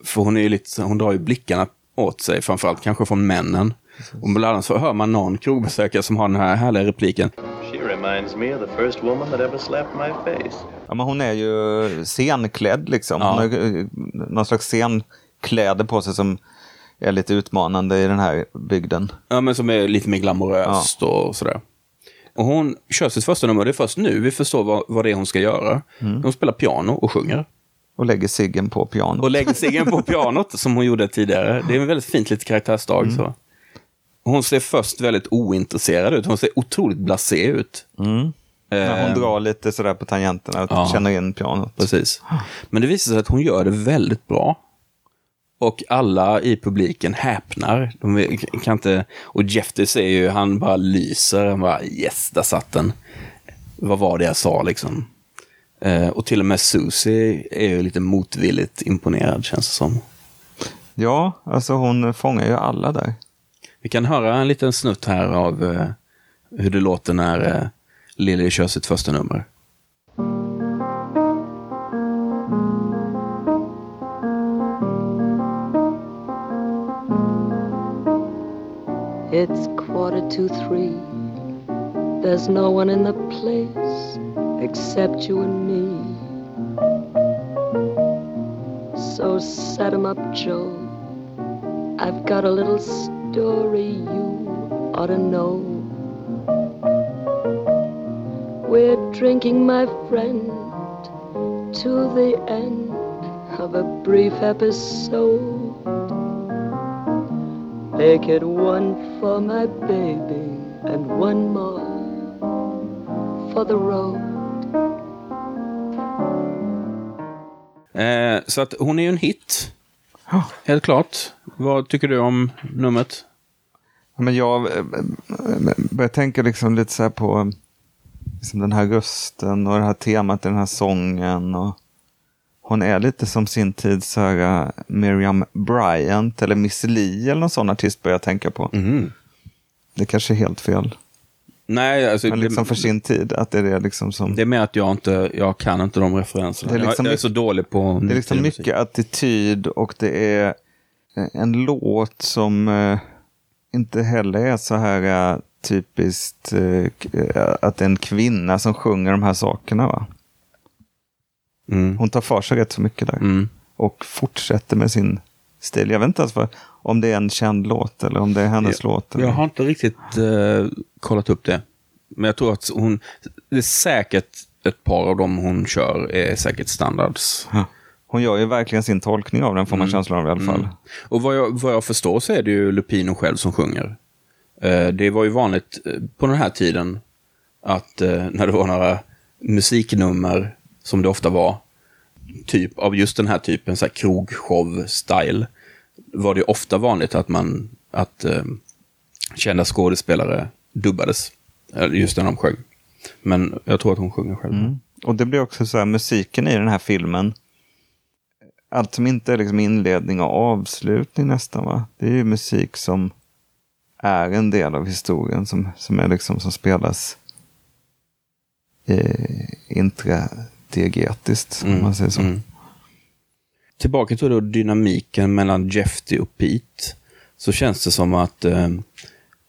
för hon, är ju lite, hon drar ju blickarna åt sig, framförallt kanske från männen. Och bland annat så hör man någon krogbesökare som har den här härliga repliken. She reminds me of the first woman that ever slapped my face. Ja, men hon är ju scenklädd liksom. Ja. Hon har eh, någon slags scenkläder på sig som är lite utmanande i den här bygden. Ja, men som är lite mer glamoröst och sådär. Och hon kör sitt första nummer, det är först nu vi förstår vad, vad det är hon ska göra. Hon spelar piano och sjunger. Och lägger ciggen på pianot. Och lägger ciggen på pianot som hon gjorde tidigare. Det är en väldigt fint litet karaktärsdrag. Så. Hon ser först väldigt ointresserad ut. Hon ser otroligt blasé ut. När hon Eh, drar lite sådär på tangenterna och Ja. känner in pianot. Precis. Men det visar sig att hon gör det väldigt bra. Och alla i publiken häpnar. De kan inte... Och Jefter säger ju, han bara lyser. Han bara yes, där satt den. Vad var det jag sa liksom? Eh, och till och med Susie är ju lite motvilligt imponerad känns det som. Ja, alltså hon fångar ju alla där. Vi kan höra en liten snutt här av eh, hur det låter när eh, Lily kör sitt första nummer. It's quarter to three. There's no one in the place except you and me. So set 'em up, Joe. I've got a little story you ought to know. We're drinking, my friend, to the end of a brief episode. Make it one for my baby and one more for the road. Eh, så att hon är ju en hit. Helt klart. Vad tycker du om numret? Men jag eh, eh, börjar tänka liksom lite så här på liksom den här rösten och det här temat i den här sången. Och hon är lite som sin tid så här, eh, Miriam Bryant eller Miss Li eller någon sån artist börjar jag tänka på. Det kanske är helt fel. Nej, alltså, Men liksom det, för sin tid, att det är det liksom som... det är med att jag inte, jag kan inte de referenserna. Det är liksom jag, jag är så dålig på Det är liksom musik. mycket attityd och det är eh, en låt som eh, inte heller är så här eh, typiskt eh, eh, att det är en kvinna som sjunger de här sakerna. Va? Mm. Hon tar för sig rätt så mycket där. Mm. Och fortsätter med sin stil. Jag vet inte ens vad, om det är en känd låt eller om det är hennes låt. Eller. Jag har inte riktigt eh, kollat upp det. Men jag tror att hon, det är säkert ett par av dem hon kör är säkert standards. Hon gör ju verkligen sin tolkning av den får man känslan av i alla fall. Och vad jag, vad jag förstår så är det ju Lupino själv som sjunger. Eh, det var ju vanligt eh, på den här tiden att eh, när det var några musiknummer, som det ofta var, typ av just den här typen, så här krogshow-style, var det ofta vanligt att man, att eh, kända skådespelare dubbades. Just när de sjöng. Men jag tror att hon sjunger själv. Mm. Och det blir också så här, musiken i den här filmen. Allt som inte är liksom inledning och avslutning nästan va. Det är ju musik som är en del av historien som, som är liksom som spelas eh, intradiegetiskt. Om man säger så. mm. Tillbaka till då dynamiken mellan Jeffy och Pete. Så känns det som att eh,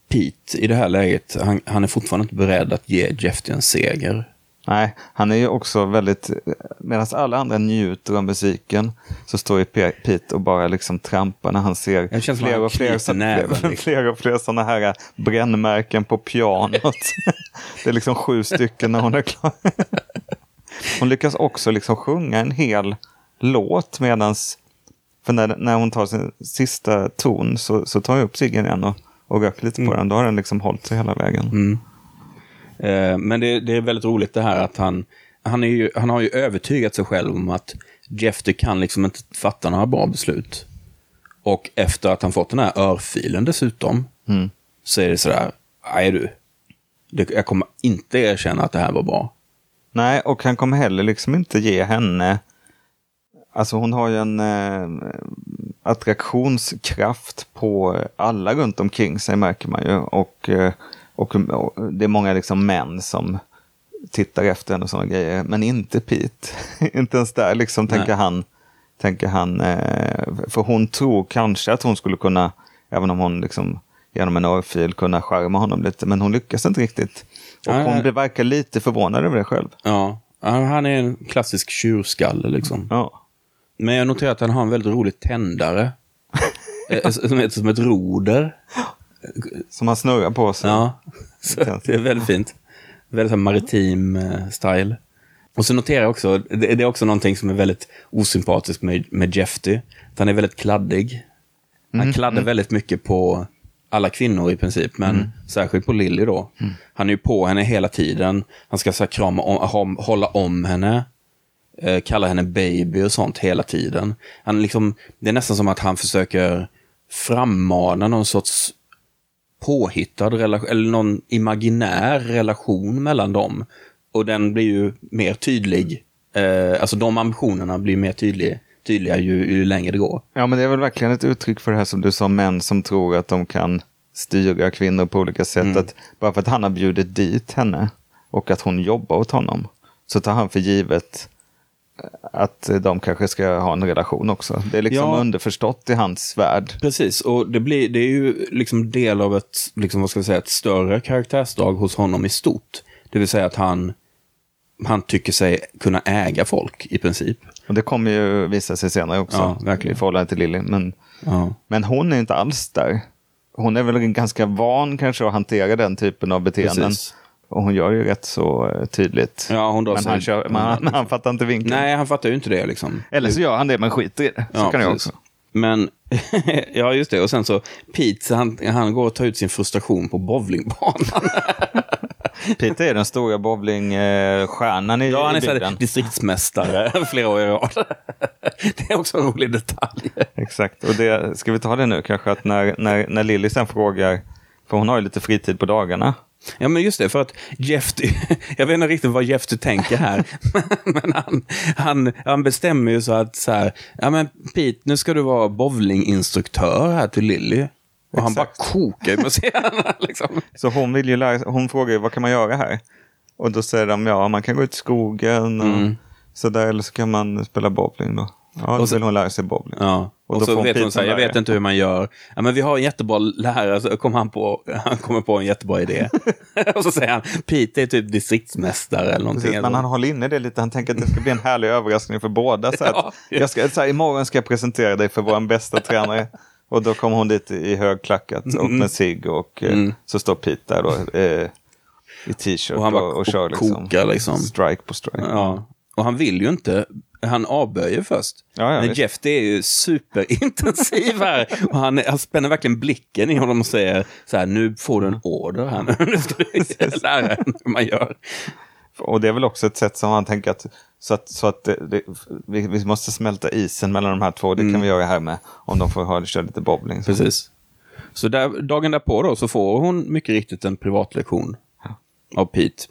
Pete i det här läget, han, han är fortfarande inte beredd att ge Jeffy en seger. Nej, han är ju också väldigt, medan alla andra njuter av musiken så står ju Pe- Pete och bara liksom trampar när han ser Det känns som fler och fler, knyter näven, liksom. fler och fler sådana här brännmärken på pianot. det är liksom sju stycken när hon är klar. Hon lyckas också liksom sjunga en hel låt medans, för när, när hon tar sin sista ton så, så tar jag upp ciggen igen och, och röker lite Mm. på den. Då har den liksom hållit sig hela vägen. Eh, men det, det är väldigt roligt det här att han, han, är ju, han har ju övertygat sig själv om att Jeffy kan liksom inte fatta några bra beslut. Och efter att han fått den här örfilen dessutom, så är det sådär, nej du, jag kommer inte erkänna att det här var bra. Nej, och han kommer heller liksom inte ge henne... Alltså hon har ju en eh, attraktionskraft på alla runt omkring sig märker man ju. Och, eh, och, och det är många liksom män som tittar efter henne och sådana grejer. Men inte Pete. inte ens där liksom Nej. tänker han. Tänker han eh, för hon tror kanske att hon skulle kunna, även om hon liksom genom en örfil kunna charma honom lite. Men hon lyckas inte riktigt. Och hon verkar lite förvånad över det själv. Ja, han är en klassisk tjurskalle liksom. Ja. Men jag noterar att han har en väldigt rolig tändare. Eh, som heter som ett roder. Som han snurrar på sig. Ja, det är väldigt fint. Väldigt så maritim eh, style. Och så noterar jag också, det, är också någonting som är väldigt osympatiskt med, med Jeffy. Att han är väldigt kladdig. Han kladdar väldigt mycket på alla kvinnor i princip, men särskilt på Lily då. Han är ju på henne hela tiden. Han ska så här, krama om, hålla om henne. Eh, kalla henne baby och sånt hela tiden. Han liksom, det är nästan som att han försöker frammana någon sorts påhittad relation, eller någon imaginär relation mellan dem. Och den blir ju mer tydlig, eh, alltså de ambitionerna blir mer tydliga, tydliga ju, ju längre det går. ja, men det är väl verkligen ett uttryck för det här som du sa, män som tror att de kan styra kvinnor på olika sätt. Mm. Att bara för att han har bjudit dit henne och att hon jobbar åt honom så tar han för givet att de kanske ska ha en relation också. Det är liksom Ja. underförstått i hans värld. Precis, och det, blir, det är ju liksom del av ett, liksom, vad ska vi säga, ett större karaktärsdrag hos honom i stort. Det vill säga att han, han tycker sig kunna äga folk i princip. Och det kommer ju visa sig senare också. Ja, verkligen. I förhållande till Lily. Men, Ja. men hon är inte alls där. Hon är väl ganska van kanske att hantera den typen av beteenden. Precis. Och hon gör ju rätt så eh, tydligt. Ja, hon men han, kör, men han, han fattar inte vinkeln. Nej, han fattar ju inte det liksom. Eller så gör han det men skiter i det. Så Ja, kan jag också. Men, ja just det. Och sen så, Pete, han, han går och tar ut sin frustration på bowlingbanan. Peter är den stora bowlingstjärnan i, Ja, han är så här bygden. distriktsmästare flera år i rad. Det är också en rolig detalj. Exakt, och det, ska vi ta det nu kanske att när, när, när Lilly sen frågar, för hon har ju lite fritid på dagarna. Ja, men just det, för att Jeff, jag vet inte riktigt vad Jeff tänker här, men han, han, han bestämmer ju så att så här, ja men Pete, nu ska du vara bowlinginstruktör här till Lilly. Och han bara Exakt. kokar ju museerna liksom. Så hon, vill ju lära, hon frågar ju vad kan man göra här? Och då säger de ja, man kan gå ut i skogen och Mm. sådär, eller så kan man spela bowling då. Ja, då så- vill hon lära sig bowling. Ja, och, Och så vet hon så här, jag vet inte hur man gör. Ja, men vi har en jättebra lärare, så kom han, på, han kommer på en jättebra idé. och så säger han, Pete är typ distriktsmästare eller någonting. Precis, men han håller inne det lite, han tänker att det ska bli en härlig överraskning för båda. Så att Ja. jag ska, så här, imorgon ska jag presentera dig för vår bästa tränare. Och då kommer hon dit i högklackat och Mm. med cigg och eh, så står Pete där då, eh, i t-shirt Och och, han bara och, kör liksom, kokar liksom. strike på strike. Ja, och han vill ju inte. Han avböjer först. Ja, ja, Men. Jeff det är ju superintensiv här. Och han, han spänner verkligen blicken i honom och säger så här, nu får du en order här. nu ska du lära henne hur man gör. Och det är väl också ett sätt som han tänker att så att, så att det, det, vi, vi måste smälta isen mellan de här två. Det kan vi göra här med om de får ha, köra lite bowling. Så. Precis. Så där, dagen därpå då så får hon mycket riktigt en privatlektion av Pete.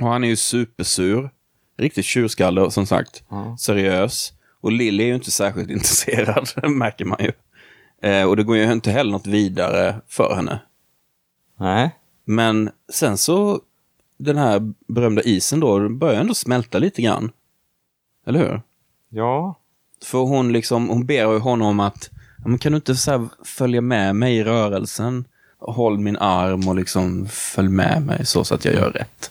Och han är ju supersur. Riktigt tjurskalle som sagt. Seriös. Och Lily är ju inte särskilt intresserad, märker man ju. Eh, och det går ju inte heller något vidare för henne. Nej. Men sen så, den här berömda isen då, börjar ändå smälta lite grann. Eller hur? Ja. För hon liksom, hon ber ju honom att, "Ja, men kan du inte så följa med mig i rörelsen? Håll min arm och liksom följ med mig så, så att jag gör rätt.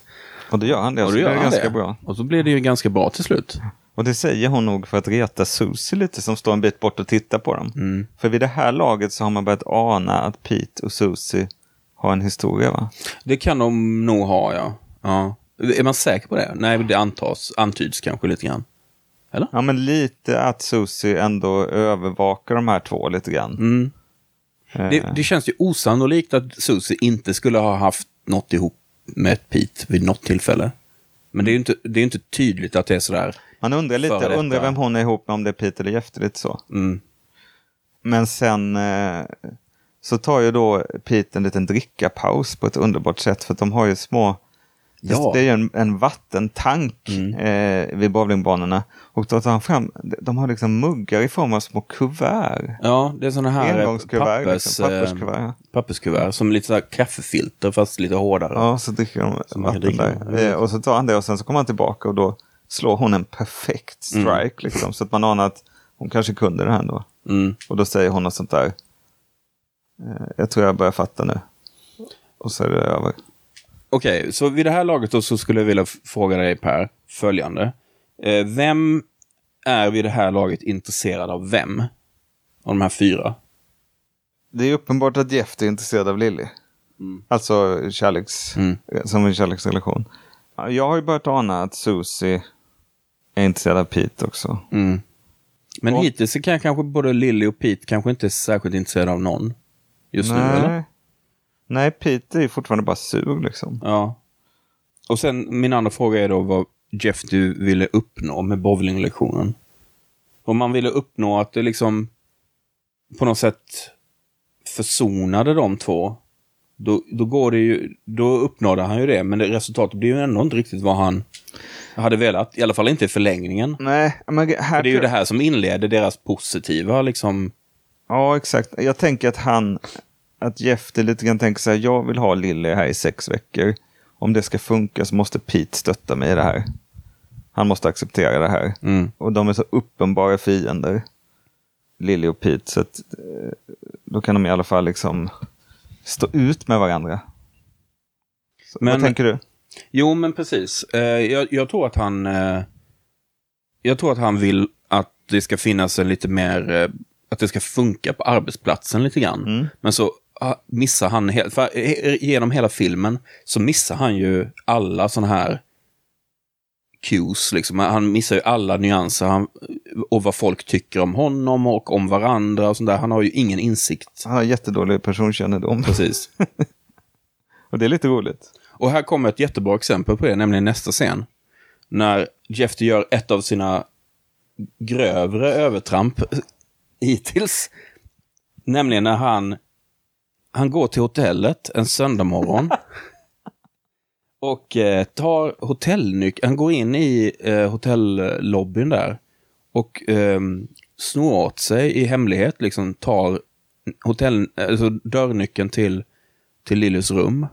Och då gör han det. Och så då det ganska det. bra. Och så blir det ju ganska bra till slut. Och det säger hon nog för att reta Susie lite som står en bit bort och tittar på dem. Mm. För vid det här laget så har man börjat ana att Pete och Susie har en historia va? Det kan de nog ha, ja. Ja. Är man säker på det? Nej, det antas, antyds kanske lite grann. Ja men lite att Susie ändå övervakar de här två lite grann. Mm. Eh, Det, det känns ju osannolikt att Susie inte skulle ha haft något ihop med Pete vid något tillfälle. Men det är ju inte, det är inte tydligt att det är sådär. Man undrar lite, undrar vem hon är ihop med, om det är Pete eller Jeff, lite så. Mm. Men sen eh, så tar ju då Pete en liten drickapaus på ett underbart sätt för de har ju små Ja. Det är ju en, en vattentank eh, vid bowlingbanorna. Och då tar han fram, de har liksom muggar i form av små kuvert. Ja, det är sådana här eh, Engångskuvert, pappers, liksom, papperskuvert. ja. papperskuvert som lite så här kaffefilter fast lite hårdare. Ja, så dricker de Som vatten där. Eh, och så tar han det och sen så kommer han tillbaka och då slår hon en perfekt strike. Liksom, så att man anar att hon kanske kunde det här ändå. Mm. Och då säger hon något sånt där. Eh, jag tror jag börjar fatta nu. Och så är det över. Okej, så vid det här laget då så skulle jag vilja fråga dig Per, följande. Eh, vem är vid det här laget intresserad av vem? Av de här fyra? Det är uppenbart att Jeff är intresserad av Lily. Alltså kärleks, Mm. som en kärleksrelation. Ja, Jag har ju börjat ana att Susie är intresserad av Pete också. Mm. Men Och- hittills kan kanske både Lily och Pete kanske inte är särskilt intresserade av någon. Just nu, eller? Nej. Nej, Pete är fortfarande bara sur liksom. Ja. Och sen min andra fråga är då vad Jeff du ville uppnå med bowlinglektionen. Om man ville uppnå att det liksom på något sätt försonade de två. Då, då går det ju, då uppnådde han ju det, men det, resultatet blir ju ändå inte riktigt vad han hade velat. I alla fall inte i förlängningen. Nej, men här... Det är ju det här som inleder deras positiva liksom. Ja, exakt. Jag tänker att han, att Jeff det lite grann tänker så här, jag vill ha Lily här i sex veckor. Om det ska funka så måste Pete stötta mig i det här. Han måste acceptera det här. Mm. Och de är så uppenbara fiender, Lily och Pete, så att eh, då kan de i alla fall liksom stå ut med varandra. Så, Men- vad tänker du? Jo, men precis. Eh, jag, jag tror att han... Eh, jag tror att han vill att det ska finnas en lite mer... Att det ska funka på arbetsplatsen lite grann. Men så missar han helt... För, eh, genom hela filmen så missar han ju alla sådana här cues. Liksom. Han missar ju alla nyanser han, och vad folk tycker om honom och om varandra och sånt där. Han har ju ingen insikt. Han har jättedålig personkännedom. Precis. Och det är lite roligt. Och här kommer ett jättebra exempel på det, nämligen nästa scen. När Jeff gör ett av sina grövre övertramp hittills. Nämligen när han, han går till hotellet en söndag morgon. och eh, tar hotellnyckeln. Han går in i eh, hotellobbyn där. Och eh, snor åt sig i hemlighet, liksom tar hotell, alltså dörrnyckeln till, till Lillys rum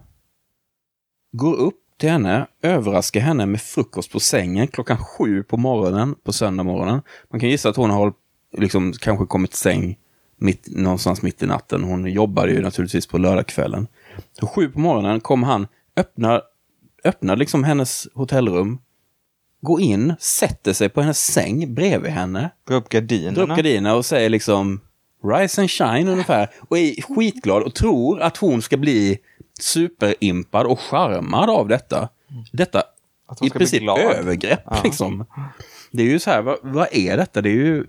går upp till henne, överraskar henne med frukost på sängen klockan sju på morgonen, på söndag morgonen. Man kan gissa att hon har liksom kanske kommit till säng mitt, någonstans mitt i natten. Hon jobbade ju naturligtvis på lördagskvällen. Så sju på morgonen kommer han, öppnar, öppnar liksom hennes hotellrum, går in, sätter sig på hennes säng bredvid henne, Dra upp gardinerna. drar upp gardinerna och säger liksom Rise and shine ungefär. Och är skitglad och tror att hon ska bli superimpad och charmad av detta. Detta i princip övergrepp liksom. Det är ju så här, vad, vad är detta? Det är ju...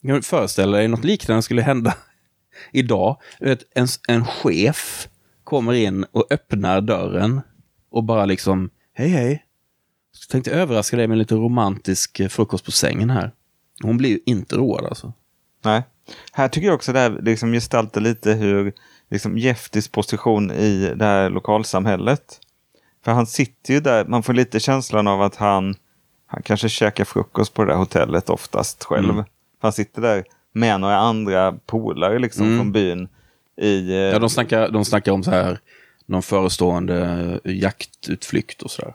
Jag kan föreställa dig något liknande skulle hända idag. Du en, en chef kommer in och öppnar dörren och bara liksom Hej hej. Jag tänkte överraska dig med lite romantisk eh, frukost på sängen här. Hon blir ju inte road alltså. Nej. Här tycker jag också det här liksom gestaltar lite hur liksom Jeftis position i det här lokalsamhället. För han sitter ju där, man får lite känslan av att han, han kanske käkar frukost på det där hotellet oftast själv. Mm. Han sitter där med några andra polare liksom Mm. från byn. I, eh, Ja, de snackar, de snackar om så här, någon förestående jaktutflykt och sådär.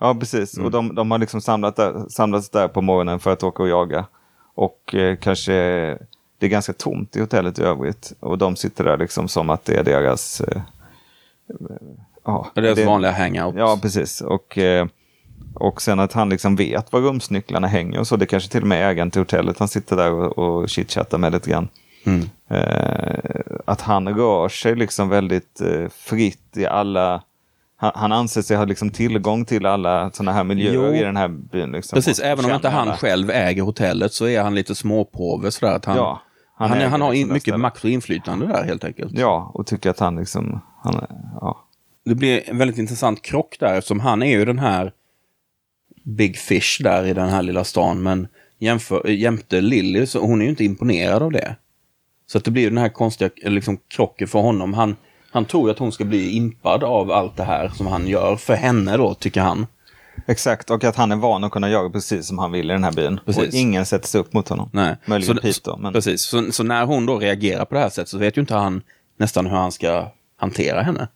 Ja, precis. Mm. Och de, de har liksom samlat där, samlats där på morgonen för att åka och jaga. Och eh, kanske det är ganska tomt i hotellet i övrigt. Och de sitter där liksom som att det är deras... Eh, ja, deras det- vanliga hangout. Ja, precis. Och, eh, och sen att han liksom vet var rumsnycklarna hänger och så. Det kanske till och med är ägaren till hotellet. Han sitter där och, och chitchattar med lite grann. Mm. Eh, att han rör sig liksom väldigt eh, fritt i alla... Han, han anser sig ha liksom tillgång till alla sådana här miljöer Jo. i den här byn. Liksom, Precis, även om inte han alla. själv äger hotellet så är han lite småpåve sådär. Att han, Ja, han, han han har in, mycket stället. makt och inflytande där helt enkelt. Ja, och tycker att han liksom... Han, ja. Det blir en väldigt intressant krock där eftersom han är ju den här Big Fish där i den här lilla stan. Men jämför, jämte Lily, så hon är ju inte imponerad av det. Så att det blir ju den här konstiga liksom, krocken för honom. Han, han tror att hon ska bli impad av allt det här som han gör för henne då, tycker han. Exakt, och att han är van att kunna göra precis som han vill i den här byn. Precis. Och ingen sätter sig upp mot honom. Nej. Möjligen så, Pete då. Men... Precis, så, så när hon då reagerar på det här sättet så vet ju inte han nästan hur han ska hantera henne.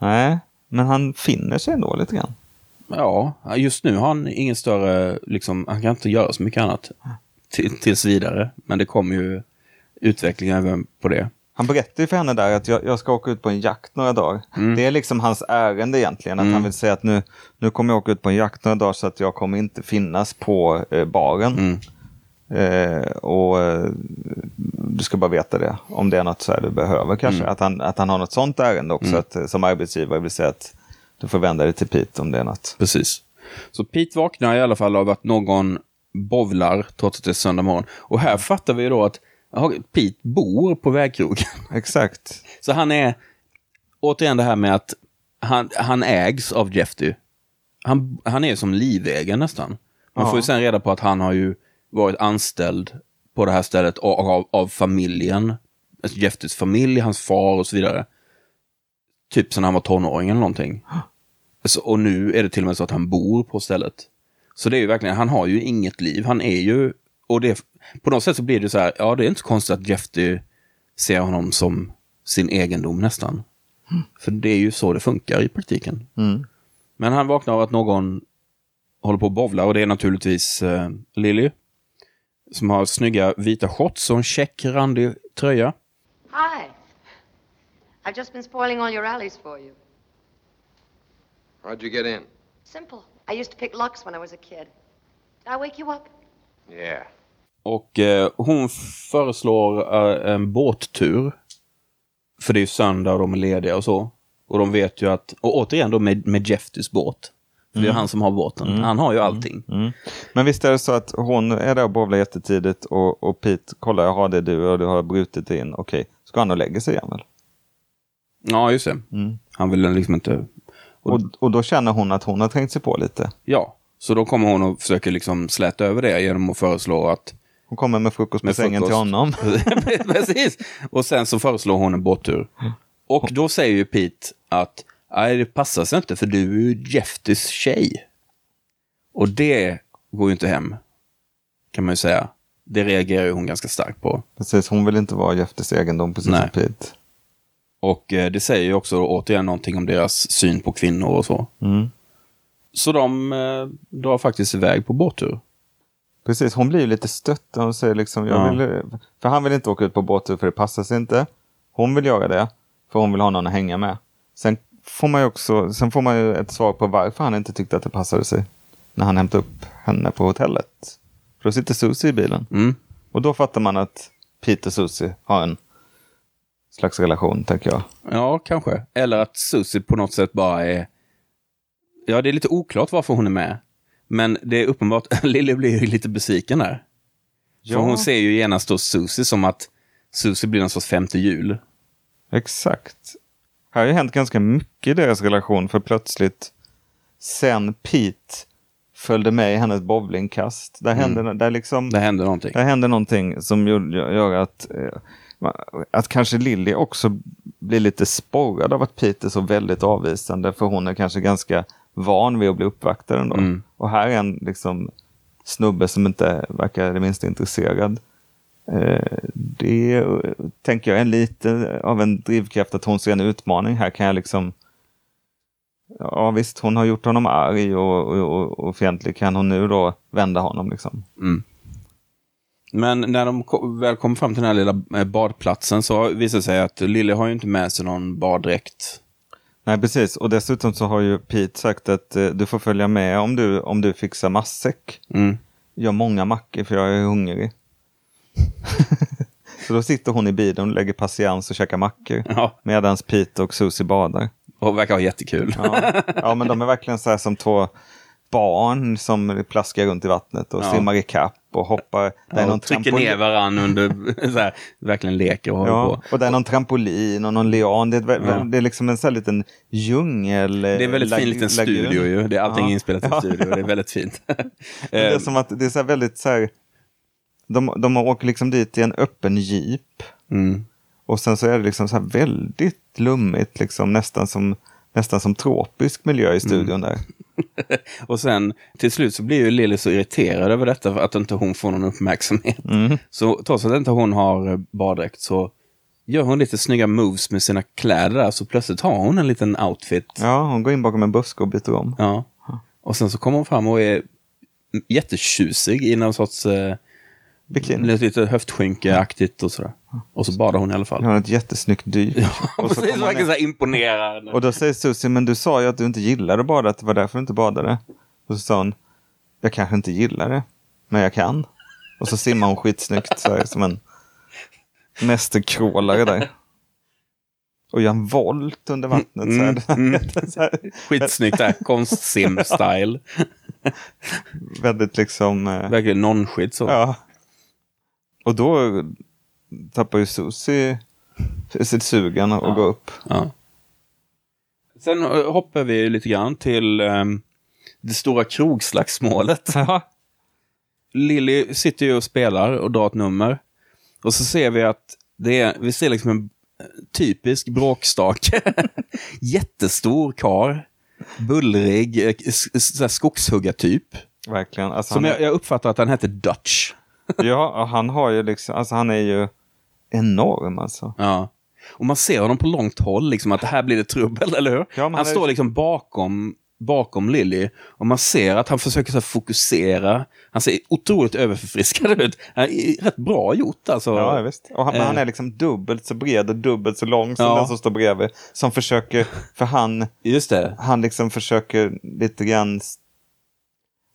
Nej, men han finner sig ändå lite grann. Ja, just nu har han ingen större, liksom, han kan inte göra så mycket annat till, tills vidare. Men det kommer ju utveckling även på det. Han berättar ju för henne där att jag, jag ska åka ut på en jakt några dagar. Mm. Det är liksom hans ärende egentligen. Att han vill säga att nu, nu kommer jag åka ut på en jakt några dagar så att jag kommer inte finnas på eh, baren. Mm. Eh, och eh, du ska bara veta det. Om det är något så här du behöver kanske. Mm. Att, han, att han har något sånt ärende också. Att, eh, som arbetsgivare vill säga att du får vända dig till Pete om det är något. Precis. Så Pete vaknar i alla fall av att någon bovlar trots att det är söndag morgon. Och här fattar vi då att Pete bor på vägkrogen. Exakt. Så han är, återigen det här med att han, han ägs av Jeffy. Han, han är som livägare nästan. Man Ja. får ju sen reda på att han har ju varit anställd på det här stället av, av, familjen. Alltså Jeffys familj, hans far och så vidare. Typ sen han var tonåring eller någonting. Så, och nu är det till och med så att han bor på stället. Så det är ju verkligen, han har ju inget liv. Han är ju, och det, på något sätt så blir det så här, ja det är inte så konstigt att Jeffy ser honom som sin egendom nästan. För det är ju så det funkar i praktiken. Mm. Men han vaknar av att någon håller på att bovla och det är naturligtvis eh, Lily. Som har snygga vita shorts och en check randig tröja. Hi. I've just been spoiling all your rallies for you. How'd you get in? Simple. I used to pick locks when I was a kid. Did I wake you up? Yeah. Och eh, hon föreslår eh, en båttur. För det är ju söndag och de är lediga och så. Och de vet ju att, och återigen då med, med Jeffys båt. För det är han som har båten. Han har ju allting. Men visst är det så att hon är där och bowlar jättetidigt och, och Pete kollar, jaha det är du och du har brutit in. Okej, ska han och lägga sig igen väl? Ja, just det. Han vill liksom inte... Och, och då känner hon att hon har trängt sig på lite. Ja, så då kommer hon och försöker liksom släta över det genom att föreslå att... Hon kommer med frukost på Med sängen till honom. Precis! Och sen så föreslår hon en båttur. Och då säger ju Pete att nej, det passar sig inte för du är ju Jeffys tjej. Och det går ju inte hem, kan man ju säga. Det reagerar ju hon ganska starkt på. Precis, hon vill inte vara Jeffys egendom precis Nej. som Pete. Och eh, det säger ju också återigen någonting om deras syn på kvinnor och så. Mm. Så de eh, drar faktiskt iväg på båttur. Precis, hon blir ju lite stött. Hon säger liksom, jag Ja. vill, för han vill inte åka ut på båttur för det passar sig inte. Hon vill göra det, för hon vill ha någon att hänga med. Sen får man ju också, sen får man ju ett svar på varför han inte tyckte att det passade sig. När han hämtade upp henne på hotellet. För då sitter Susie i bilen. Mm. Och då fattar man att Pete och Susie har en slags relation, tänker jag. Ja, kanske. Eller att Susie på något sätt bara är... Ja, det är lite oklart varför hon är med. Men det är uppenbart, Lily blir ju lite besviken där. För hon ser ju genast då Susie som att Susie blir någon sorts femte jul. Exakt. Här har ju hänt ganska mycket i deras relation för plötsligt sen Pete följde med i hennes bowlingkast. Där, hände, där, liksom, Det hände någonting. där hände någonting som gjorde- gör att, eh, att kanske Lilly också blir lite sporrad av att Pete är så väldigt avvisande. För hon är kanske ganska van vid att bli uppvaktad ändå. Mm. Och här är en liksom, snubbe som inte verkar det minsta intresserad. Eh, det tänker jag är lite av en drivkraft att hon ser en utmaning. Här kan jag liksom Ja visst, hon har gjort honom arg och, och, och, och fientlig. Kan hon nu då vända honom liksom? Men när de väl kommer fram till den här lilla eh, badplatsen så visar det sig att Lily har ju inte med sig någon baddräkt. Nej precis, och dessutom så har ju Pete sagt att eh, du får följa med om du, om du fixar matsäck. Mm. Gör många mackor för jag är hungrig. så då sitter hon i bilen och lägger patiens och käkar mackor. Ja, Medan Pete och Susie badar. och verkar ha jättekul. Ja. ja, men de är verkligen så här som två barn som plaskar runt i vattnet och Ja. simmar i kapp och hoppar. Ja, någon och trycker trampolin- ner varandra under, så här, verkligen leker och håller Ja, på. och det är någon trampolin och någon lian. Det är, Ja. det är liksom en sån här liten djungel. Det är en väldigt fin liten studio ju. Det är allting Ja. inspelat i Ja. studio. Det är väldigt fint. Det är Eh, som att det är så väldigt så här. De, de åker liksom dit i en öppen jeep. mm. Och sen så är det liksom så här väldigt lummigt, liksom nästan som, nästan som tropisk miljö i studion där. Och sen till slut så blir ju Lily så irriterad över detta för att inte hon får någon uppmärksamhet. Mm. Så trots att inte hon har eh, baddräkt så gör hon lite snygga moves med sina kläder där. Så plötsligt har hon en liten outfit. Ja, hon går in bakom en buske och byter om. Ja. Och sen så kommer hon fram och är jättetjusig i någon sorts eh, Bikini. lite, lite höftskynkeaktigt och sådär. Och så badar hon i alla fall. Hon har ett jättesnyggt dyk. så Precis, ner- så här imponerande. och då säger Susie, men du sa ju att du inte gillade att bada, att det var därför du inte badade. Och så sa hon, jag kanske inte gillar det, men jag kan. Och så simmar hon skitsnyggt så här, som en mästerkrålare där. Och gör en volt under vattnet. Så här. Mm, så här. Skitsnyggt där, konstsim-style. Väldigt liksom... eh, Verkligen non-skit så. Ja. Och då tappar ju Susie sitt sugen och Ja. går upp. Ja. Sen eh, hoppar vi lite grann till ehm, det stora krogslagsmålet. Ja. Lilly sitter ju och spelar och drar ett nummer. Och så ser vi att det är, vi ser liksom en eh, typisk bråkstake. Jättestor kar Bullrig, eh, skogshuggartyp. Verkligen. Alltså, Som han, jag, jag uppfattar att han heter Dutch. ja, och han har ju liksom, alltså han är ju enorm alltså. Ja. Och man ser honom på långt håll, liksom att det här blir det trubbel, eller hur? Ja, han är- står liksom bakom, bakom Lilly och man ser att han försöker så fokusera. Han ser otroligt överförfriskad ut. Han är rätt bra gjort alltså. Ja, visst. Och han, men han Eh. är liksom dubbelt så bred och dubbelt så lång som Ja. den som står bredvid. Som försöker, för han, Just det. han liksom försöker lite grann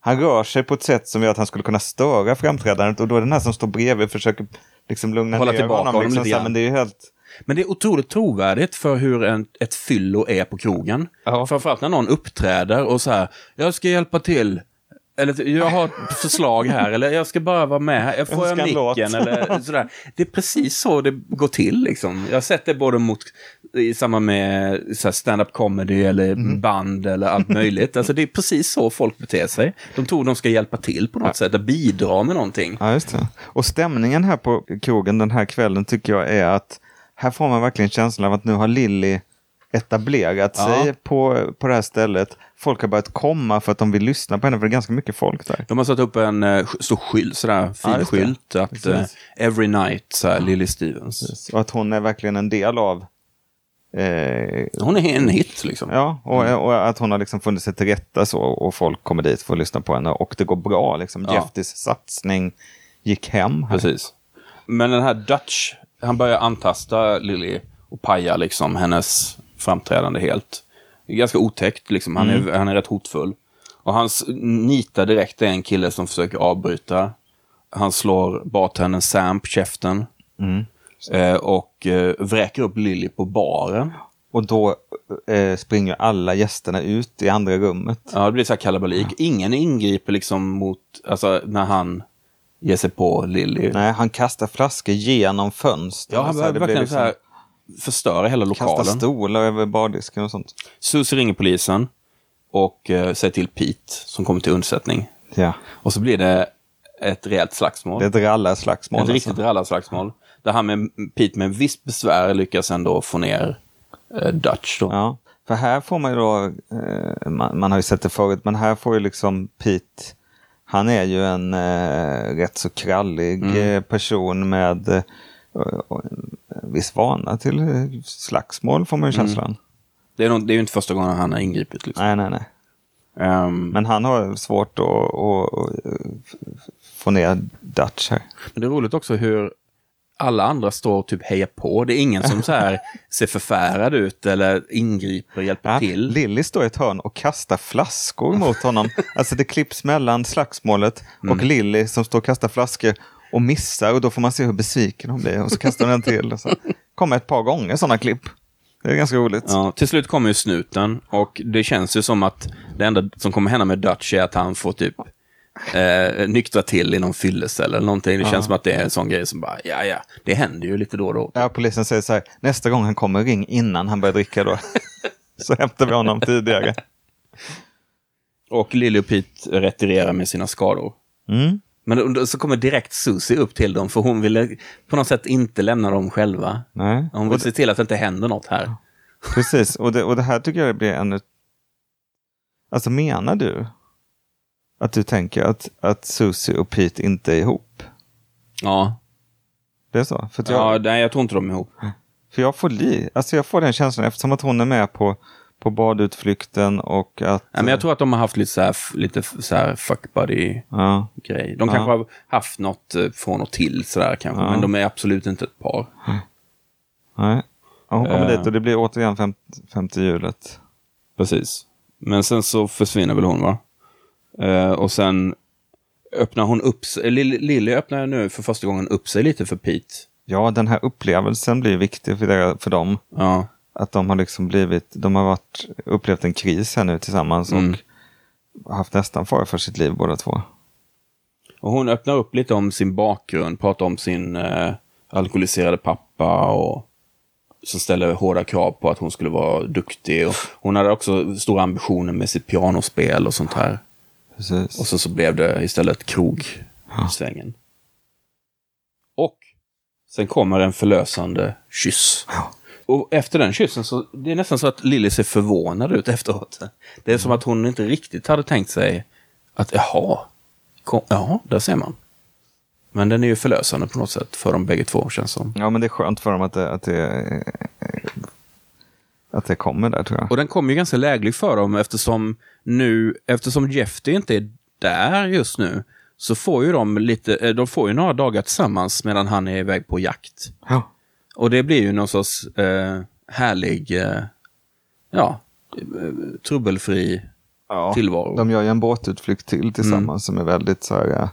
han rör sig på ett sätt som gör att han skulle kunna störa framträdandet och då är den här som står bredvid försöker liksom lugna Hålla ner tillbaka honom. honom liksom, lite men det är helt... Men det är otroligt trovärdigt för hur en, ett fyllo är på krogen. Ja. Framförallt när någon uppträder och så här, jag ska hjälpa till. Eller jag har ett förslag här, eller jag ska bara vara med här. Jag får jag micken? Eller sådär. Det är precis så det går till. Liksom. Jag har sett det både mot, i samband med stand-up comedy eller Mhm. band eller allt möjligt. Alltså, det är precis så folk beter sig. De tror de ska hjälpa till på något sätt, att bidra med någonting. Ja, just det. Och stämningen här på krogen den här kvällen tycker jag är att här får man verkligen känslan av att nu har Lilly etablerat Ja. sig på, på det här stället. Folk har börjat komma för att de vill lyssna på henne, för det är ganska mycket folk där. De har satt upp en uh, stor skylt, sådär, fin Ja, skylt. Att Precis. eh, Every night, såhär, Lily Stevens. Och att hon är verkligen en del av eh, Hon är en hit liksom. Ja, och, och att hon har liksom funnit sig till rätta så och folk kommer dit för att lyssna på henne och det går bra. Liksom. Ja. Jeffys satsning gick hem. Här. Precis. Men den här Dutch, han börjar antasta Lily och paja liksom hennes framträdande helt. Ganska otäckt liksom. Han, är, han är rätt hotfull. Och hans nitar direkt är en kille som försöker avbryta. Han slår bartendern Sam på käften. Eh, och eh, vräker upp Lily på baren. Och då eh, springer alla gästerna ut i andra rummet. Ja, det blir så här kalabalik. Ingen ingriper liksom mot, alltså när han ger sig på Lily. Nej, han kastar flaskor genom fönster. Ja, han blir verkligen liksom- så här förstöra hela Kasta lokalen. stolar över bardisken och sånt. Susie ringer polisen. och eh, säger till Pete som kommer till undsättning. Ja. Och så blir det ett rejält slagsmål. Det är ett rallarslagsmål. Ett riktigt rallarslagsmål. Där han med Pete med visst besvär lyckas ändå få ner eh, Dutch. Då. Ja, för här får man ju då, eh, man, man har ju sett det förut, men här får ju liksom Pete, han är ju en eh, rätt så krallig Mm. eh, person med eh, en viss vana till eh, slagsmål får man Mm. ju känslan. Det, är nog, det är ju inte första gången han har ingripit. Liksom. Nej, nej, nej. Ehm, Men han har svårt att, att, att få ner Dutch här. Men det är roligt också hur alla andra står och typ hejar på. Det är ingen som så här ser förfärad ut eller ingriper och hjälper Ja, till. Lilly står i ett hörn och kastar flaskor mot honom. Alltså det klipps mellan slagsmålet Mm. och Lilly som står och kastar flaskor och missar och då får man se hur besviken hon blir och så kastar hon en till. Och så kommer ett par gånger sådana klipp. Det är ganska roligt. Ja, till slut kommer ju snuten och det känns ju som att det enda som kommer hända med Dutch är att han får typ eh, nyktra till i någon fyllecell eller någonting. Det känns som att det är en sån grej som bara, ja ja, det händer ju lite då och då. Ja, polisen säger så här, nästa gång han kommer ring innan han börjar dricka då. så hämtar vi honom tidigare. Och Lily och Pete retirerar med sina skador. Mm. Men så kommer direkt Susie upp till dem för hon ville på något sätt inte lämna dem själva. Nej. Hon vill se till att det inte händer något här. Precis, och det, och det här tycker jag blir ännu... Alltså menar du att du tänker att, att Susie och Pete inte är ihop? Ja, Det är så? För, jag, ja nej, jag tror inte de är ihop. för jag, får li, alltså jag får den känslan eftersom att hon är med på, på badutflykten och att... Nej, men jag tror att de har haft lite så här, lite så här fuck buddy Ja, grej. De Ja. kanske har haft något eh, från och till sådär kanske, Ja. men de är absolut inte ett par. nej. Ja, hon kommer Eh. dit och det blir återigen fem, femte hjulet. Precis. Men sen så försvinner väl hon va? Eh, och sen öppnar hon upp sig, Lille öppnar nu för första gången upp sig lite för Pete. Ja, den här upplevelsen blir viktig för, det, för dem. Ja, Att de har liksom blivit, de har varit, upplevt en kris här nu tillsammans Mm. och haft nästan fara för sitt liv båda två. och hon öppnar upp lite om sin bakgrund, pratar om sin eh, alkoholiserade pappa och som ställer hårda krav på att hon skulle vara duktig. Och hon hade också stora ambitioner med sitt pianospel och sånt här. Precis. Och sen så blev det istället krog i svängen. Och sen kommer en förlösande kyss. Och efter den kyssen så, det är nästan så att Lilly ser förvånad ut efteråt. Det är som att hon inte riktigt hade tänkt sig att jaha, kom, jaha, där ser man. Men den är ju förlösande på något sätt för dem bägge två känns som. Ja, men det är skönt för dem att det, att det, att det kommer där tror jag. Och den kommer ju ganska lägligt för dem eftersom nu, eftersom Jeffy inte är där just nu, så får ju de lite, eh, de får ju några dagar tillsammans medan han är iväg på jakt. Ja. Och det blir ju någon sorts eh, härlig, eh, ja, eh, trubbelfri Ja, tillvaro. de gör ju en båtutflykt till tillsammans som är väldigt så här, eh,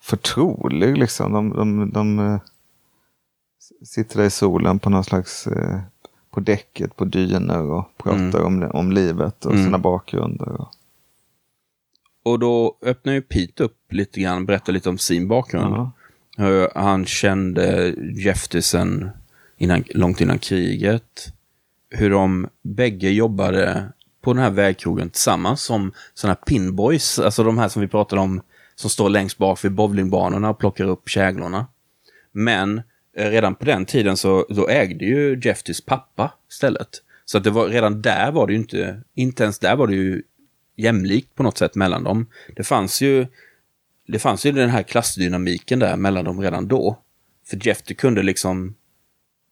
förtrolig. Liksom. De, de, de eh, sitter där i solen på någon slags, på däcket på dynor och pratar om, om livet och Mm. sina bakgrunder. Och, Och då öppnar ju Pete upp lite grann, berättar lite om sin bakgrund. ja. Hur han kände Jeffy innan, långt innan kriget. Hur de bägge jobbade på den här vägkrogen tillsammans som sådana här pinboys, alltså de här som vi pratade om som står längst bak vid bowlingbanorna och plockar upp käglorna. Men eh, redan på den tiden så då ägde ju Jeffys pappa stället. Så att det var, redan där var det ju inte, inte ens där var det ju jämlikt på något sätt mellan dem. Det fanns ju det fanns ju den här klassdynamiken där mellan dem redan då. För Jeffy kunde liksom,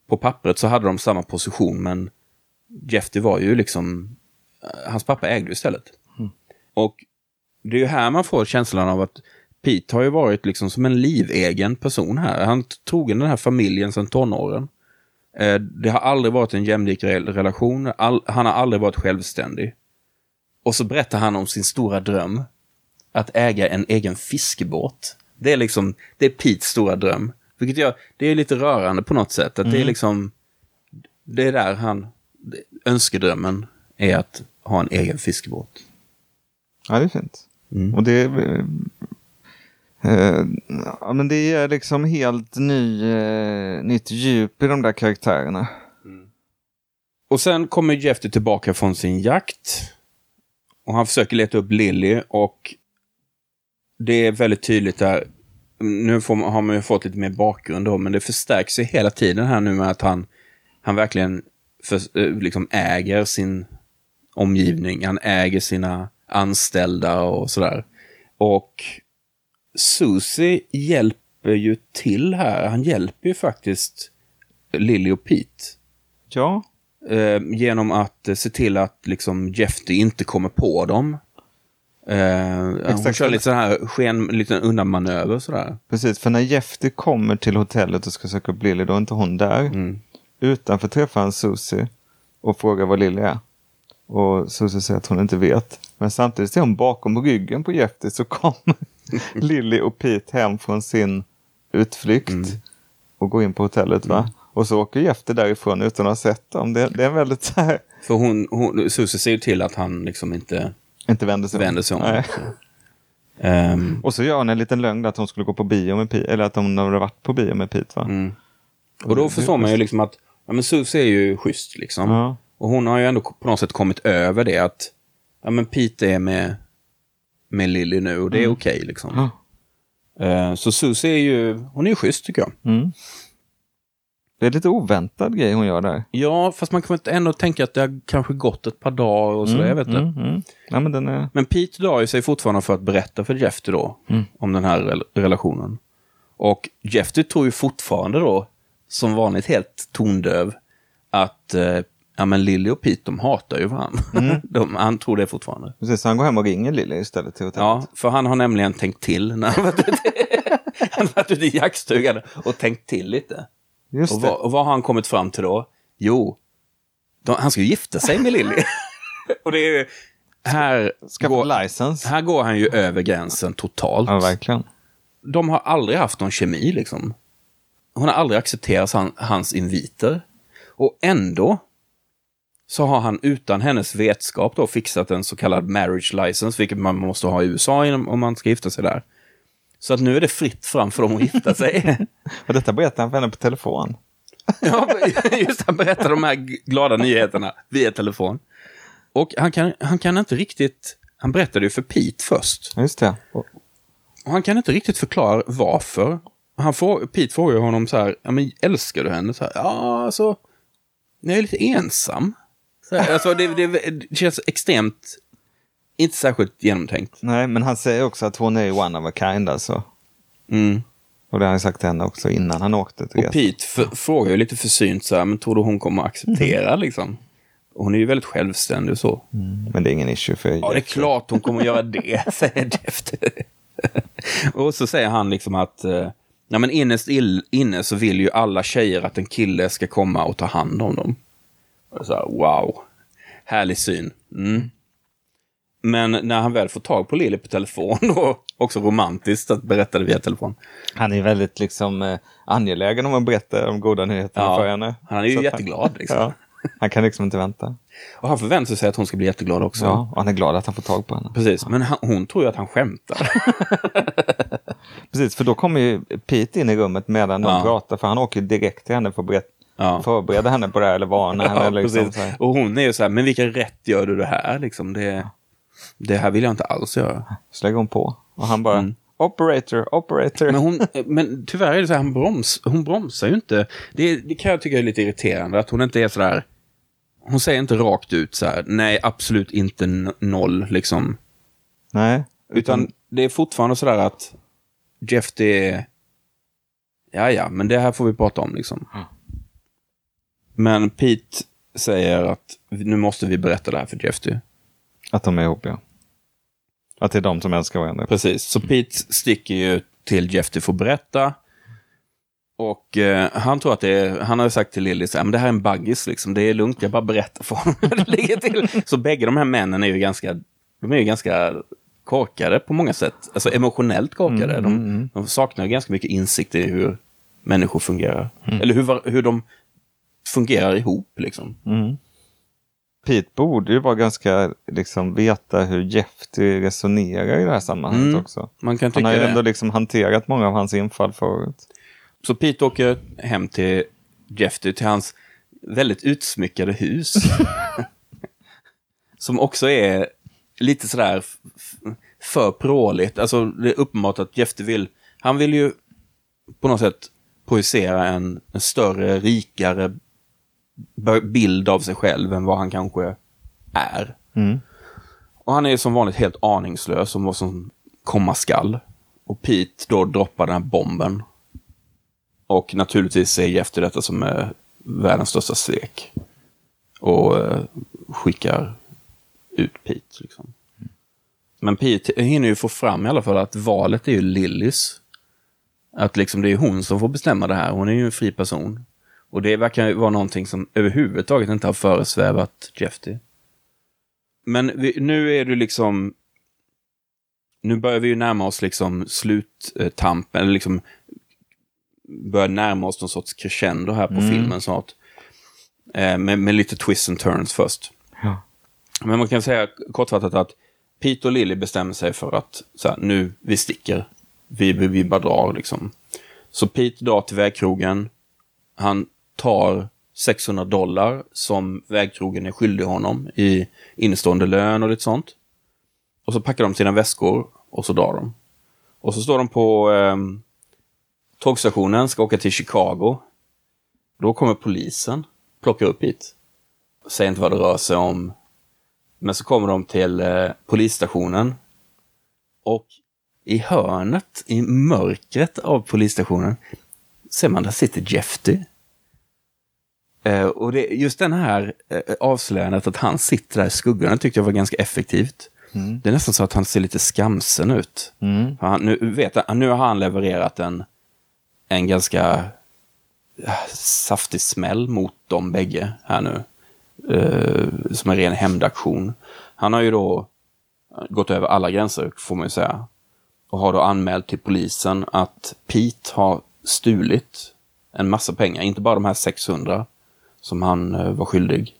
på pappret så hade de samma position men Jeffy var ju liksom, eh, hans pappa ägde istället. Och det är ju här man får känslan av att Pete har ju varit liksom som en livegen person här. Han är trogen den här familjen sedan tonåren. Eh, Det har aldrig varit en jämlik re- relation. All, han har aldrig varit självständig. Och så berättar han om sin stora dröm. Att äga en egen fiskebåt. Det är liksom, det är Petes stora dröm. Vilket jag, det är lite rörande på något sätt. Att det är liksom, det är där han, önskedrömmen är att ha en egen fiskebåt. ja, det är fint. Mm. Och det är, eh, ja, men det är liksom helt ny, eh, nytt djup i de där karaktärerna. Och sen kommer Jeffy tillbaka från sin jakt. och han försöker leta upp Lilly och det är väldigt tydligt där. Nu man, har man ju fått lite mer bakgrund då, men det förstärks ju hela tiden här nu med att han, han verkligen för, eh, liksom äger sin omgivning. Han äger sina anställda och sådär. Och Susie hjälper ju till här. Han hjälper ju faktiskt Lily och Pete. Ja, Eh, genom att se till att liksom Jeffy inte kommer på dem. Eh, hon kör lite så här sken, lite undanmanöver sådär. precis. För när Jeffy kommer till hotellet och ska söka upp Lily, då är inte hon där. Mm. Utanför träffar han Susie och frågar var Lily är. Och Susie säger att hon inte vet. Men samtidigt ser hon bakom ryggen på Jeffy så kommer Lily och Pete hem från sin utflykt Mm. och går in på hotellet. va? Och så åker Jeffy därifrån utan att ha sett dem. Det, det är väldigt så här, För hon, hon, Susie ser ju till att han liksom inte inte vänder sig om. vänder sig om. Ehm, Och så gör hon en liten lögn att hon skulle gå på bio med Pete, eller att hon hade varit på bio med Pete va? Mm. och då förstår man ju liksom att ja, men Susie är ju schysst liksom. Ja. Och hon har ju ändå på något sätt kommit över det att ja, men Pete är med, med Lily nu och det är okej liksom. Ja. Eh, så Susie är ju, hon är ju schysst tycker jag. Mm. Det är lite oväntad grej hon gör där. Ja, fast man kan ändå tänka att det har kanske gått ett par dagar och sådär, jag vet inte. Mm, mm. Ja, men den är... Men Pete drar ju sig fortfarande för att berätta för Jeffy då om den här rel- relationen. Och Jeffy tror ju fortfarande då, som vanligt helt tondöv, att eh, ja, men Lily och Pete de hatar ju varandra. de, han tror det fortfarande. Precis, så han går hem och ringer Lily istället till hotellet. Ja, för han har nämligen tänkt till när han har varit ute i jaktstugan och tänkt till lite. Just Och vad, och vad har han kommit fram till då? Jo, de, han ska ju gifta sig med Lily. och det är ju, här, Skaffa går, license. här går han ju över gränsen totalt. Ja, verkligen. De har aldrig haft någon kemi liksom. Hon har aldrig accepterat han, hans inviter. Och ändå så har han utan hennes vetskap då fixat en så kallad marriage license, vilket man måste ha i USA om man ska gifta sig där. Så att nu är det fritt fram för dem att gifta sig. Och detta berättar han för henne på telefon. Ja, just han berättar de här glada nyheterna via telefon. Och han kan, han kan inte riktigt... Han berättade ju för Pete först. Just det. Och, han kan inte riktigt förklara varför. Han får, Pete frågar honom så här, ja men älskar du henne? Så här, ja, alltså, jag är lite ensam. Så här, alltså, det, det, det känns extremt, inte särskilt genomtänkt. nej, men han säger också att hon är one of a kind alltså. Mm. Och det har han sagt till henne också innan han åkte Och resan. Pete frågar ju lite försynt så här, men tror du hon kommer att acceptera liksom? Och hon är ju väldigt självständig och så. Men det är ingen issue för Ja, det är klart hon kommer att göra det, säger Jeff. och så säger han liksom att eh, ja, men innerst inne så vill ju alla tjejer att en kille ska komma och ta hand om dem. Och så här, wow, härlig syn. Mm. Men när han väl får tag på Lily på telefon, då, också romantiskt att berätta det via telefon. Han är väldigt liksom eh, angelägen om att berätta de goda nyheterna Ja, för henne. han är ju Så jätteglad, liksom. Ja, han kan liksom inte vänta. Och han förväntar sig att hon ska bli jätteglad också. Ja, och han är glad att han får tag på henne. Precis, men han, hon tror ju att han skämtar. Precis, för då kommer ju Pete in i rummet medan de Ja. pratar, för han åker direkt till henne för att berätta, Ja. förbereda henne på det här eller varna henne. Ja, liksom. Och hon är ju så här, men vilken rätt gör du det här? Liksom, det, det här vill jag inte alls göra. Så lägger hon på. Och han bara, Mm. operator, operator. Men, hon, men tyvärr är det så här, hon, broms, hon bromsar ju inte. Det, det kan jag tycka är lite irriterande, att hon inte är så där... Hon säger inte rakt ut så här, nej, absolut inte noll, liksom. Nej, Utan det är fortfarande så där att Jeff, det är... Ja, ja, men det här får vi prata om, liksom. Men Pete säger att nu måste vi berätta det här för Jeff, du. att de är ihop ja. Att det är de som älskar varandra. Precis, så Pete sticker ju till Jeff för att berätta. Och eh, han tror att det är, han har sagt till Lily så här, men det här är en baggis liksom, det är lugnt, jag bara berättar för honom hur det ligger till. Så bägge de här männen är ju ganska, de är ju ganska korkade på många sätt. Alltså emotionellt korkade. de, de saknar ganska mycket insikt i hur människor fungerar. Eller hur, hur de fungerar ihop liksom. Pete borde ju vara ganska, liksom veta hur Jeffy resonerar i det här sammanhanget Mm. också. Man kan Han tycka har ju ändå liksom hanterat många av hans infall förut. Så Pete åker hem till Jeffy, till hans väldigt utsmyckade hus. som också är lite sådär för pråligt. Alltså det är uppenbart att Jefte vill, han vill ju på något sätt projicera en, en större, rikare bild av sig själv än vad han kanske är. Och han är som vanligt helt aningslös om vad som komma skall. Och Pete då droppar den här bomben. Och naturligtvis ser Jeff till detta som är världens största svek. Och eh, skickar ut Pete. Liksom. Men Pete hinner ju få fram i alla fall att valet är ju Lillys. Att liksom det är hon som får bestämma det här. Hon är ju en fri person. Och det verkar ju vara någonting som överhuvudtaget inte har föresvävat Jeffy. Men vi, nu är det liksom... Nu börjar vi ju närma oss liksom sluttampen, eller liksom börjar närma oss någon sorts crescendo här på filmen snart. Eh, med, med lite twists and turns först. Ja. Men man kan säga kortfattat att Pete och Lily bestämmer sig för att så här, nu, vi sticker. Vi, vi, vi bara drar liksom. Så Pete drar till vägkrogen. Han tar 600 dollar som vägkrogen är skyldig honom i innestående lön och lite sånt. Och så packar de sina väskor och så drar de. Och så står de på eh, tågstationen, ska åka till Chicago. Då kommer polisen, plockar upp hit. Säger inte vad det rör sig om. Men så kommer de till eh, polisstationen. Och i hörnet, i mörkret av polisstationen, ser man där sitter Jeffy. Eh, och det, just den här eh, avslöjandet att han sitter där i skuggorna tyckte jag var ganska effektivt. Det är nästan så att han ser lite skamsen ut. För Han, nu, vet, nu har han levererat en, en ganska eh, saftig smäll mot de bägge här nu. Eh, som en ren hämndaktion. Han har ju då gått över alla gränser, får man ju säga. Och har då anmält till polisen att Pete har stulit en massa pengar. Inte bara de här 600 som han eh, var skyldig.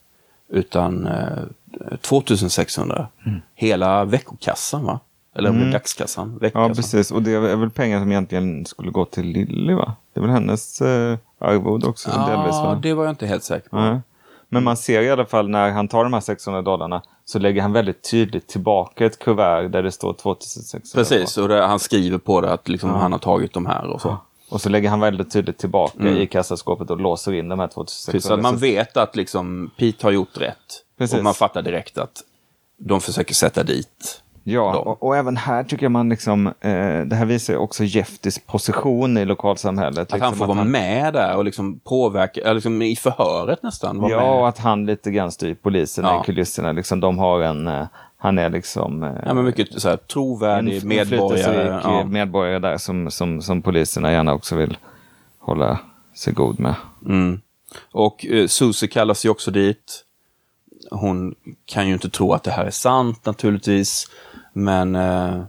Utan eh, 2600. Hela veckokassan va? Eller mm. dagskassan? Ja, Veckokassan. precis. Och det är väl pengar som egentligen skulle gå till Lilly, va? Det är väl hennes eh, arvode också, delvis, Ja, det var jag inte helt säker på. Nej. Men man ser i alla fall när han tar de här 600 dollarna så lägger han väldigt tydligt tillbaka ett kuvert där det står 2600. Precis, och han skriver på det att liksom han har tagit de här och så. Och så lägger han väldigt tydligt tillbaka Mm. i kassaskåpet och låser in de här 2600. Precis, så att man vet att liksom Pete har gjort rätt. Precis. Och man fattar direkt att de försöker sätta dit. Ja, och, och även här tycker jag man liksom, eh, det här visar också Jeffys position i lokalsamhället. Att liksom, han får vara med där och liksom påverka, liksom i förhöret nästan. Ja, och med. att han lite grann styr polisen Ja. i kulisserna. Liksom, de har en, eh, han är liksom eh, ja, men mycket så här, trovärdig en medborgare. Ja. medborgare där som, som, som poliserna gärna också vill hålla sig god med. Mm. Och eh, Susie kallas ju också dit. Hon kan ju inte tro att det här är sant naturligtvis. Men eh,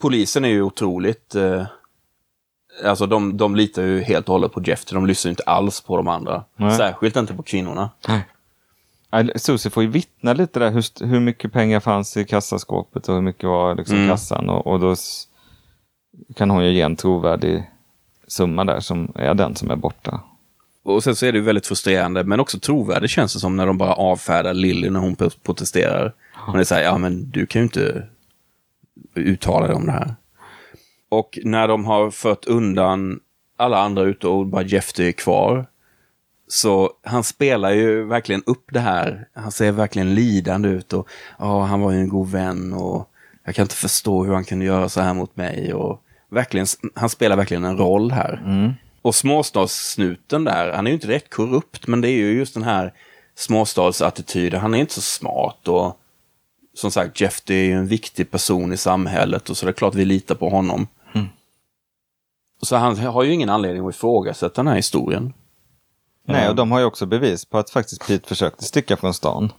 polisen är ju otroligt... Eh, alltså de, de litar ju helt och hållet på Jeff. De lyssnar ju inte alls på de andra. Nej. Särskilt inte på kvinnorna. Ja, Susie får ju vittna lite där hur, hur mycket pengar fanns i kassaskåpet och hur mycket var liksom Mm. kassan. Och, och då kan hon ju ge en trovärdig summa där som är den som är borta. Och sen så är det ju väldigt frustrerande, men också trovärdigt känns det som när de bara avfärdar Lily när hon pro- protesterar. Hon är så här, ja men du kan ju inte uttala dig om det här. Och när de har fört undan alla andra ute och bara Jeff är kvar. Så han spelar ju verkligen upp det här. Han ser verkligen lidande ut och ja, han var ju en god vän och jag kan inte förstå hur han kunde göra så här mot mig. Och verkligen, han spelar verkligen en roll här. Och småstadssnuten där, han är ju inte direkt korrupt, men det är ju just den här småstadsattityden. Han är inte så smart och som sagt, Jeff det är ju en viktig person i samhället och så det är klart vi litar på honom. Så han har ju ingen anledning att ifrågasätta den här historien. Nej, och de har ju också bevis på att faktiskt Pete försökte sticka från stan.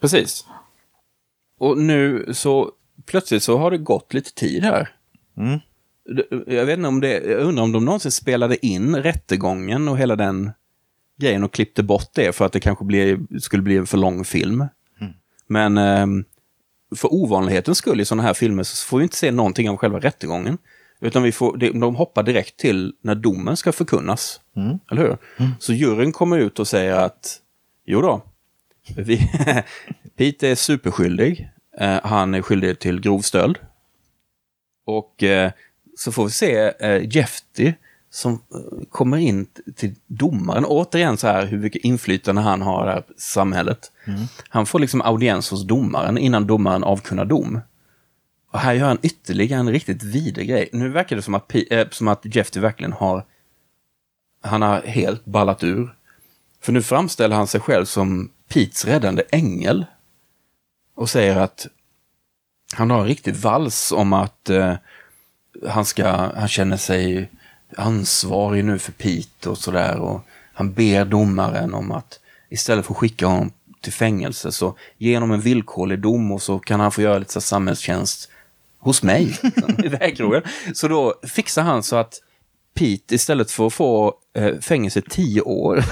Precis. Och nu så plötsligt så har det gått lite tid här. Mm. Jag vet inte om det, jag undrar om de någonsin spelade in rättegången och hela den grejen och klippte bort det för att det kanske blir, skulle bli en för lång film. Men ehm, för ovanlighetens skull i sådana här filmer så får vi inte se någonting av själva rättegången. Utan vi får, de hoppar direkt till när domen ska förkunnas. Eller hur? Så juryn kommer ut och säger att jo då, vi, Pete är superskyldig. Eh, han är skyldig till grov stöld. Och eh, så får vi se eh, Jefty som eh, kommer in till domaren. Återigen så här hur mycket inflytande han har i samhället. Han får liksom audiens hos domaren innan domaren avkunnar dom. Och här gör han ytterligare en riktigt vidrig grej. Nu verkar det som att, Pi- eh, som att Jeffy verkligen har... Han har helt ballat ur. För nu framställer han sig själv som Petes räddande ängel. Och säger att han har en riktig vals om att eh, han, ska, han känner sig ansvarig nu för Pete och sådär. Och han ber domaren om att istället för att skicka honom till fängelse så ge honom en villkorlig dom och så kan han få göra lite så samhällstjänst hos mig i vägkrogen. Så då fixar han så att Pete istället för att få eh, fängelse tio år,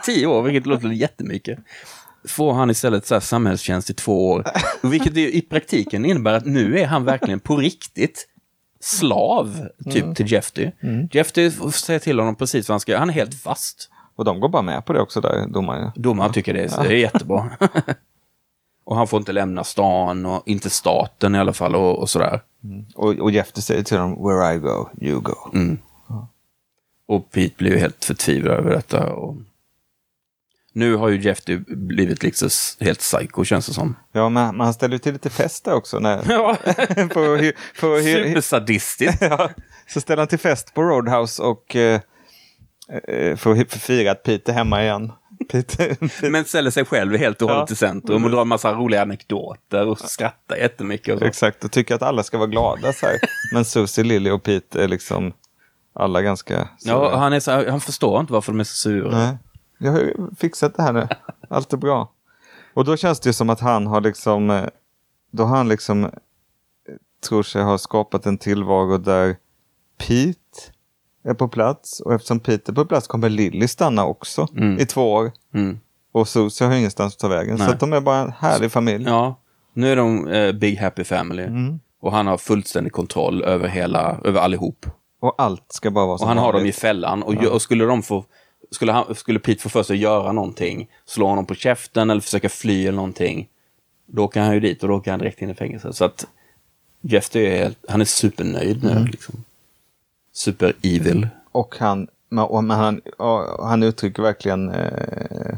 tio år, vilket låter jättemycket, får han istället så här samhällstjänst i två år. Vilket i praktiken innebär att nu är han verkligen på riktigt slav, typ till Jefty. Jefty säger till honom precis vad han ska göra. Han är helt fast. Och de går bara med på det också där, domaren. Domaren tycker det är, det är jättebra. och han får inte lämna stan och inte staten i alla fall och, och sådär. Och, och Jeff säger till dem, where I go, you go. Och Pete blir ju helt förtvivlad över detta. Och... Nu har ju Jefty blivit liksom helt psycho känns det som. Ja, men man ställer ju till lite fest där också. När, Ja, på, på, supersadistiskt. ja, så ställer han till fest på Roadhouse och eh, eh, får fira att Pete är hemma igen. Men ställer sig själv helt och hållet Ja. i centrum och drar en massa roliga anekdoter och skrattar jättemycket. Och så. Exakt, och tycker att alla ska vara glada. Så här. Men Susie, Lily och Pete är liksom alla ganska sura. Ja, han, är så, han förstår inte varför de är så sura. Nej, jag har ju fixat det här nu. Allt är bra. Och då känns det ju som att han har liksom, eh, då har han liksom, eh, tror sig ha skapat en tillvaro där Pete är på plats. Och eftersom Pete är på plats kommer Lily stanna också i två år. Mm. Och Susie har ingenstans att ta vägen. Nej. Så att de är bara en härlig familj. Ja, nu är de eh, Big Happy Family. Mm. Och han har fullständig kontroll över hela, över allihop. Och allt ska bara vara som Och han har dem i fällan. Och, och skulle de få, skulle, han, skulle Pete få för sig att göra någonting, slå honom på käften eller försöka fly eller någonting, då åker han ju dit och då åker han direkt in i fängelse. Så att Jeff är helt, han är supernöjd nu. Mm. Liksom. Super evil. Och han, men- han, han uttrycker verkligen eh,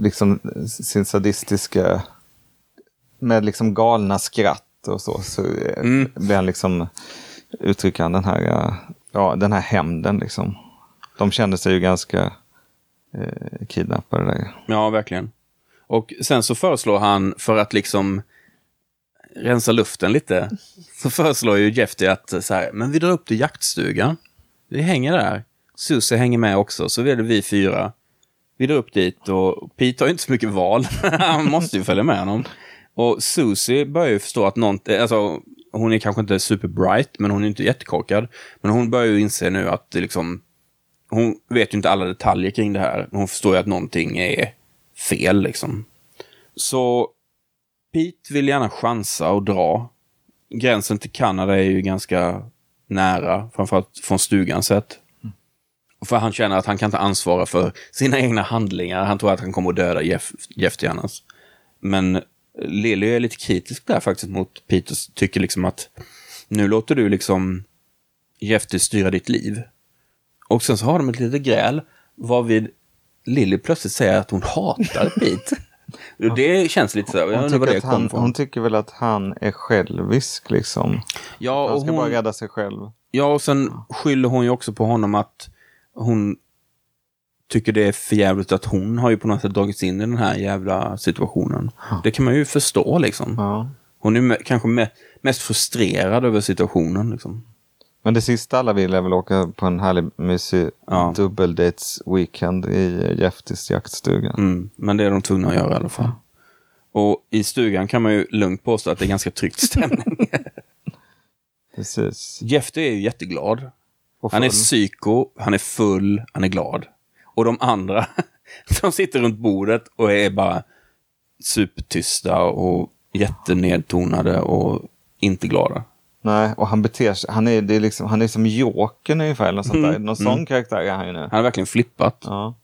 liksom sin sadistiska, med liksom galna skratt och så, så eh, Mm. blir han liksom, uttrycker han den här, ja, den här hämnden liksom. De kände sig ju ganska eh, kidnappade där. Ja, verkligen. Och sen så föreslår han, för att liksom rensa luften lite, så föreslår ju Jeff det att så här, men vi drar upp till jaktstugan. Vi hänger där. Susie hänger med också, så är det vi fyra. Vi drar upp dit och Pete har ju inte så mycket val. Han måste ju följa med honom. Och Susie börjar ju förstå att någonting, alltså hon är kanske inte superbright, men hon är inte jättekorkad. Men hon börjar ju inse nu att det liksom, hon vet ju inte alla detaljer kring det här. Men hon förstår ju att någonting är fel liksom. Så Pete vill gärna chansa och dra. Gränsen till Kanada är ju ganska nära, framförallt från stugan sett. För han känner att han kan inte ansvara för sina egna handlingar. Han tror att han kommer att döda Jeff, Jeff till annars. Men Lily är lite kritisk där faktiskt mot Peter. Tycker liksom att nu låter du liksom Jeff styra ditt liv. Och sen så har de ett litet gräl varvid Lily plötsligt säger att hon hatar Pete. Det känns lite så. här, Jag Hon tycker, det han, hon tycker väl att han är självisk liksom. Ja, Han ska hon, bara rädda sig själv. ja, och sen skyller hon ju också på honom att hon tycker det är för jävligt att hon har ju på något sätt dragits in i den här jävla situationen. Det kan man ju förstå liksom. Ja. Hon är kanske me- mest frustrerad över situationen. Liksom. Men det sista alla vill är väl åka på en härlig mysig Ja. dubbeldates weekend i Jeftis jaktstuga. Mm, men det är de tvungna att göra i alla fall. Och i stugan kan man ju lugnt påstå att det är ganska tryckt stämning. Precis. Jeff är ju jätteglad. Han är psyko, han är full, han är glad. Och de andra, de sitter runt bordet och är bara supertysta och jättenedtonade och inte glada. Nej, och han beter sig, han är, det är liksom, han är som Jokern ungefär, eller något sånt där. Mm, Någon mm. sån karaktär är han ju nu. Han har verkligen flippat. Ja.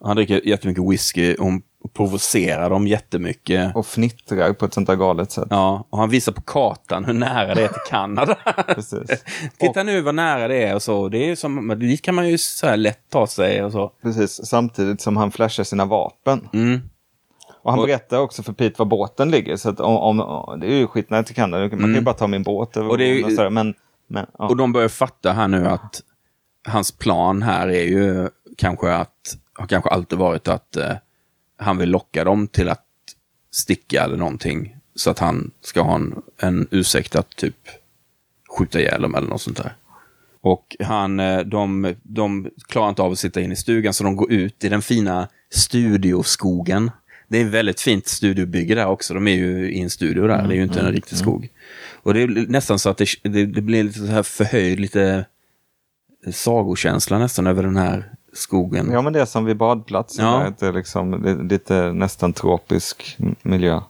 Han dricker jättemycket whisky och hon och provocerar dem jättemycket. Och fnittrar på ett sånt där galet sätt. Ja, och han visar på kartan hur nära det är till Kanada. Precis. Titta nu vad nära det är och så. Det är som, dit kan man ju så här lätt ta sig och så. Precis, samtidigt som han flashar sina vapen. Mm. Och han Och- berättar också för Pete var båten ligger. Så att om, om, det är ju skitnära till Kanada. Man kan ju bara ta min båt över Mm. Och det är och sådär, men, men, ja. Och de börjar fatta här nu att hans plan här är ju kanske att, har kanske alltid varit att eh, han vill locka dem till att sticka eller någonting. Så att han ska ha en, en ursäkt att typ skjuta ihjäl dem eller något sånt där. Och han, eh, de, de klarar inte av att sitta in i stugan så de går ut i den fina studioskogen. Det är väldigt fint studiobygge där också. De är ju i en studio där, det är ju inte en riktig skog. Och det är nästan så att det, det, det blir lite så här förhöjd, lite sagokänsla nästan över den här skogen. ja, men det är som vid badplatsen. Ja. Det är liksom, det, lite nästan tropisk miljö.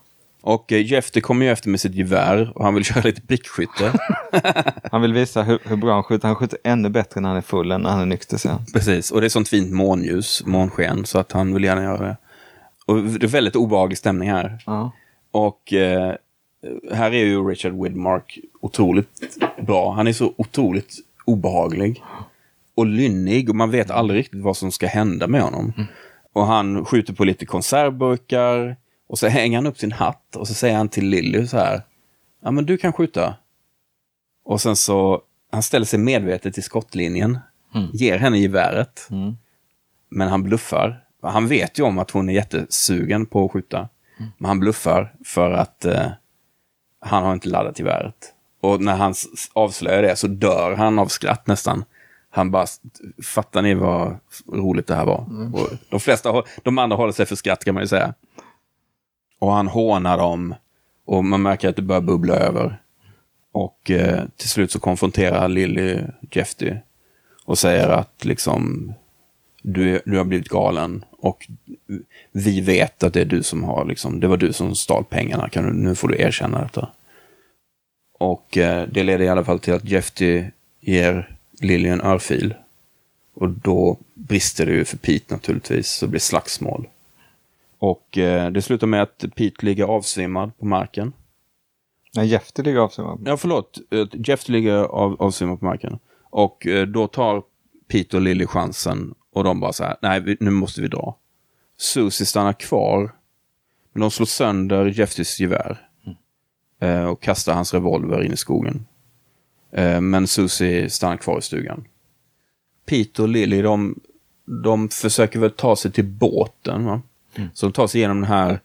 Och eh, Jeff det kommer ju efter med sitt gevär och han vill köra lite prickskytte. Han vill visa hur, hur bra han skjuter. Han skjuter ännu bättre när han är full än när han är nykter sen. Precis, och det är sånt fint månljus, månsken, så att han vill gärna göra det. Och det är väldigt obehaglig stämning här. Ja. Och eh, här är ju Richard Widmark otroligt bra. Han är så otroligt obehaglig. Och lynnig och man vet aldrig riktigt vad som ska hända med honom. Och han skjuter på lite konservburkar. Och så hänger han upp sin hatt och så säger han till Lily så här. Ja men du kan skjuta. Och sen så, han ställer sig medvetet i skottlinjen. Ger henne geväret. Men han bluffar. Han vet ju om att hon är jättesugen på att skjuta. Men han bluffar för att eh, han har inte laddat geväret. Och när han avslöjar det så dör han av skratt nästan. Han bara, fattar ni vad roligt det här var? Och de flesta, de andra håller sig för skratt kan man ju säga. Och han hånar dem och man märker att det börjar bubbla över. Och eh, till slut så konfronterar Lily Jeffy och säger att liksom du, du har blivit galen och vi vet att det är du som har liksom, det var du som stal pengarna, kan du, nu får du erkänna detta. Och eh, det leder i alla fall till att Jeffy ger Lily en örfil. Och då brister det ju för Pete naturligtvis, så det blir slagsmål. Och eh, det slutar med att Pete ligger avsvimmad på marken. Nej, Jefter ligger av sig. va? Ja, förlåt. Eh, Jeff ligger av, avsvimmad på marken. Och eh, då tar Pete och Lily chansen och de bara så här, nej, nu måste vi dra. Susie stannar kvar, men de slår sönder Jeffys gevär. Eh, och kastar hans revolver in i skogen. Eh, men Susie stannar kvar i stugan. Pete och Lily, de, de försöker väl ta sig till båten. Va? Så de tar sig igenom den här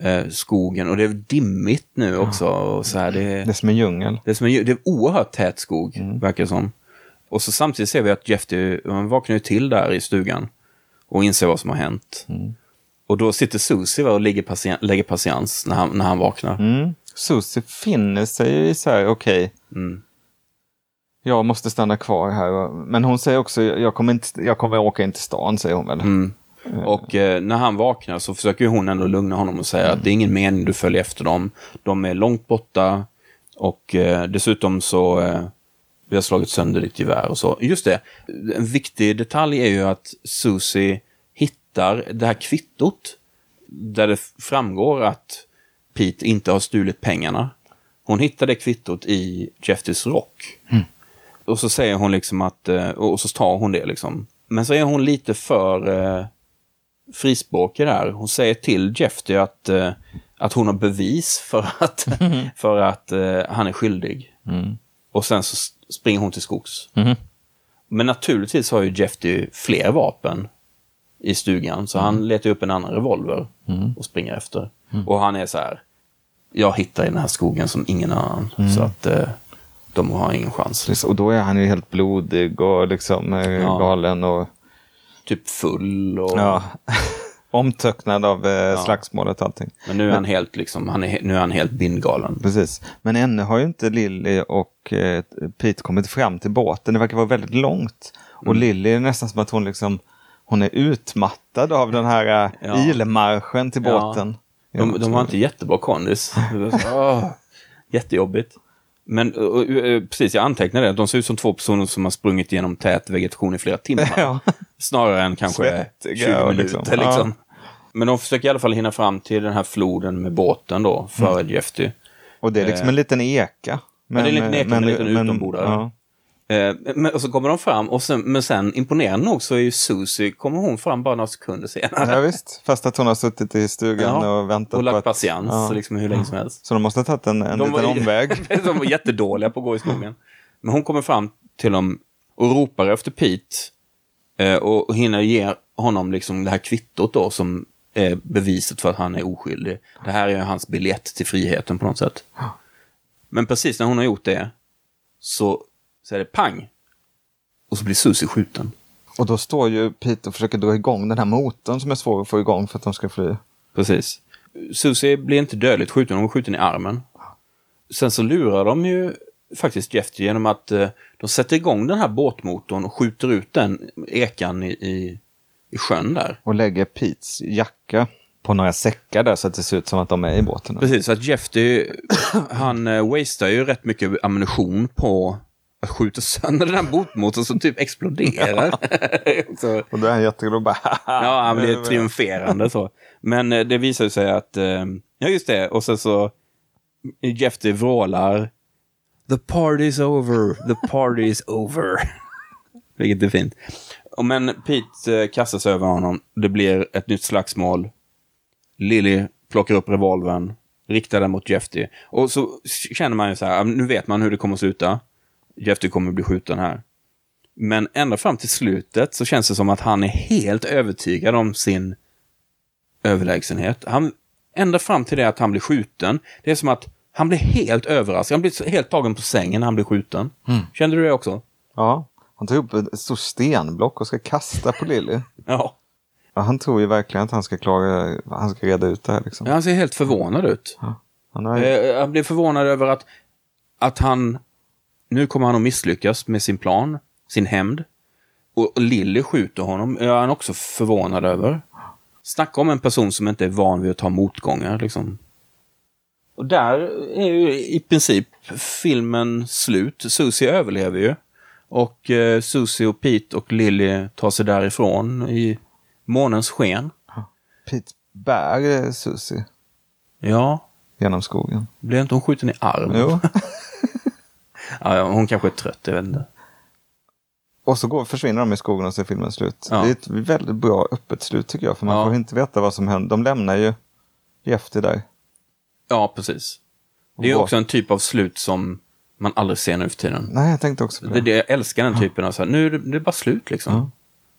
eh, skogen och det är dimmigt nu också. Och så här, det, Det är som en djungel. det är, som en, det är oerhört tät skog, verkar det som. Och så samtidigt ser vi att Jeff, han vaknar ju till där i stugan och inser vad som har hänt. Och då sitter Susie och ligger patien, lägger patiens när han, när han vaknar. Mm. Susie finner sig i så här, okej. Mm. Jag måste stanna kvar här. Men hon säger också, jag kommer, inte, jag kommer åka in till stan, säger hon väl. Mm. Och eh, när han vaknar så försöker hon ändå lugna honom och säga att det är ingen mening du följer efter dem. De är långt borta och eh, dessutom så eh, vi har slagit sönder ditt gevär och så. Just det, en viktig detalj är ju att Susie hittar det här kvittot där det framgår att Pete inte har stulit pengarna. Hon hittar det kvittot i Jeffys rock. Och så säger hon liksom att, eh, och så tar hon det liksom. Men så är hon lite för eh, frispråkig där. Hon säger till Jeffy att, eh, att hon har bevis för att, för att eh, han är skyldig. Och sen så springer hon till skogs. Men naturligtvis har ju Jeffy fler vapen i stugan, så han letar upp en annan revolver och springer efter. Och han är så här, jag hittar i den här skogen som ingen annan, så att eh, de har ingen chans. Och då är han ju helt blodig och liksom eh, Ja. galen och Typ full och... ja, omtöcknad av eh, slagsmålet och allting. Men nu är han helt liksom, han är, nu är han helt bindgalen. Precis. Men ännu har ju inte Lilly och eh, Pete kommit fram till båten. Det verkar vara väldigt långt. Mm. Och Lilly är nästan som att hon liksom hon är utmattad av den här eh, Ja. ilmarschen till Ja. båten. De, de har inte jättebra kondis. Jättejobbigt. Men och, och, och, precis, jag antecknade det. De ser ut som två personer som har sprungit genom tät vegetation i flera timmar. Ja. Snarare än kanske Svettiga 20 och minuter. liksom, Liksom. ja. Men de försöker i alla fall hinna fram till den här floden med båten då, före Mm. Jeffy. Och det är liksom en liten eka. det är en liten eka med en liten utombordare. Ja. Eh, men, och så kommer de fram, och sen, men sen imponerande nog så är ju Susie, kommer hon fram bara några sekunder senare. ja, visst. Fast att hon har suttit i stugan Ja, och väntat och på att... patiens Ja. liksom hur länge som helst. Så de måste ha tagit en, en liten var, omväg. de var jättedåliga på att gå i skogen. Men hon kommer fram till dem och ropar efter Pete. Eh, och, och hinner ge honom liksom det här kvittot då som är beviset för att han är oskyldig. Det här är hans biljett till friheten på något sätt. Men precis när hon har gjort det så, så är det pang. Och så blir Susie skjuten. Och då står ju Pete och försöker dra igång den här motorn som är svår att få igång för att de ska fly. Precis. Susie blir inte dödligt skjuten, hon är skjuten i armen. Sen så lurar de ju faktiskt Jeff genom att eh, de sätter igång den här båtmotorn och skjuter ut den ekan i, i, i sjön där. Och lägger Petes jacka på några säckar där så att det ser ut som att de är i båten. Precis, så att Jeff, han eh, wastear ju rätt mycket ammunition på att skjuta sönder den här båtmotorn som typ exploderar. så, Och då är han jätteglad och bara Ja, han blir triumferande så. Men eh, det visar sig att, eh, ja just det, och sen så Jeff vrålar The party's over, the party's over. Vilket är fint. Och men Pete eh, kastar sig över honom. Det blir ett nytt slagsmål. Lily plockar upp revolvern, riktar den mot Jeffy. Och så känner man ju så här, nu vet man hur det kommer att sluta. Jeffy kommer bli skjuten här. Men ända fram till slutet så känns det som att han är helt övertygad om sin överlägsenhet. Han, ända fram till det att han blir skjuten, det är som att han blir helt överraskad. Han blir helt tagen på sängen när han blir skjuten. Kände du det också? Ja, han tar upp ett stort stenblock och ska kasta på Lily. Ja. Ja, han tror ju verkligen att han ska klara, han ska reda ut det här liksom. Han ser helt förvånad ut. Han har, Eh, Han blir förvånad över att, att han... Nu kommer han att misslyckas med sin plan, sin hämnd. Och, Lily skjuter honom, är han också förvånad över. Snacka om en person som inte är van vid att ta motgångar, liksom. Och där är ju i princip filmen slut. Susie överlever ju. Och eh, Susie och Pete och Lily tar sig därifrån i månens sken. Pete bär eh, Susie Ja, genom skogen. blev inte hon skjuten i armen? Jo. Ja, ja, hon kanske är trött, jag vet inte. Och så går, försvinner de i skogen och så är filmen slut. Ja. Det är ett väldigt bra öppet slut tycker jag. För man Ja. får inte veta vad som händer. De lämnar ju Jeffy där. Ja, precis. Det är också en typ av slut som man aldrig ser nu för tiden. Nej, jag tänkte också på Det, det. det, jag älskar den typen av så här, nu är det, det är bara slut liksom.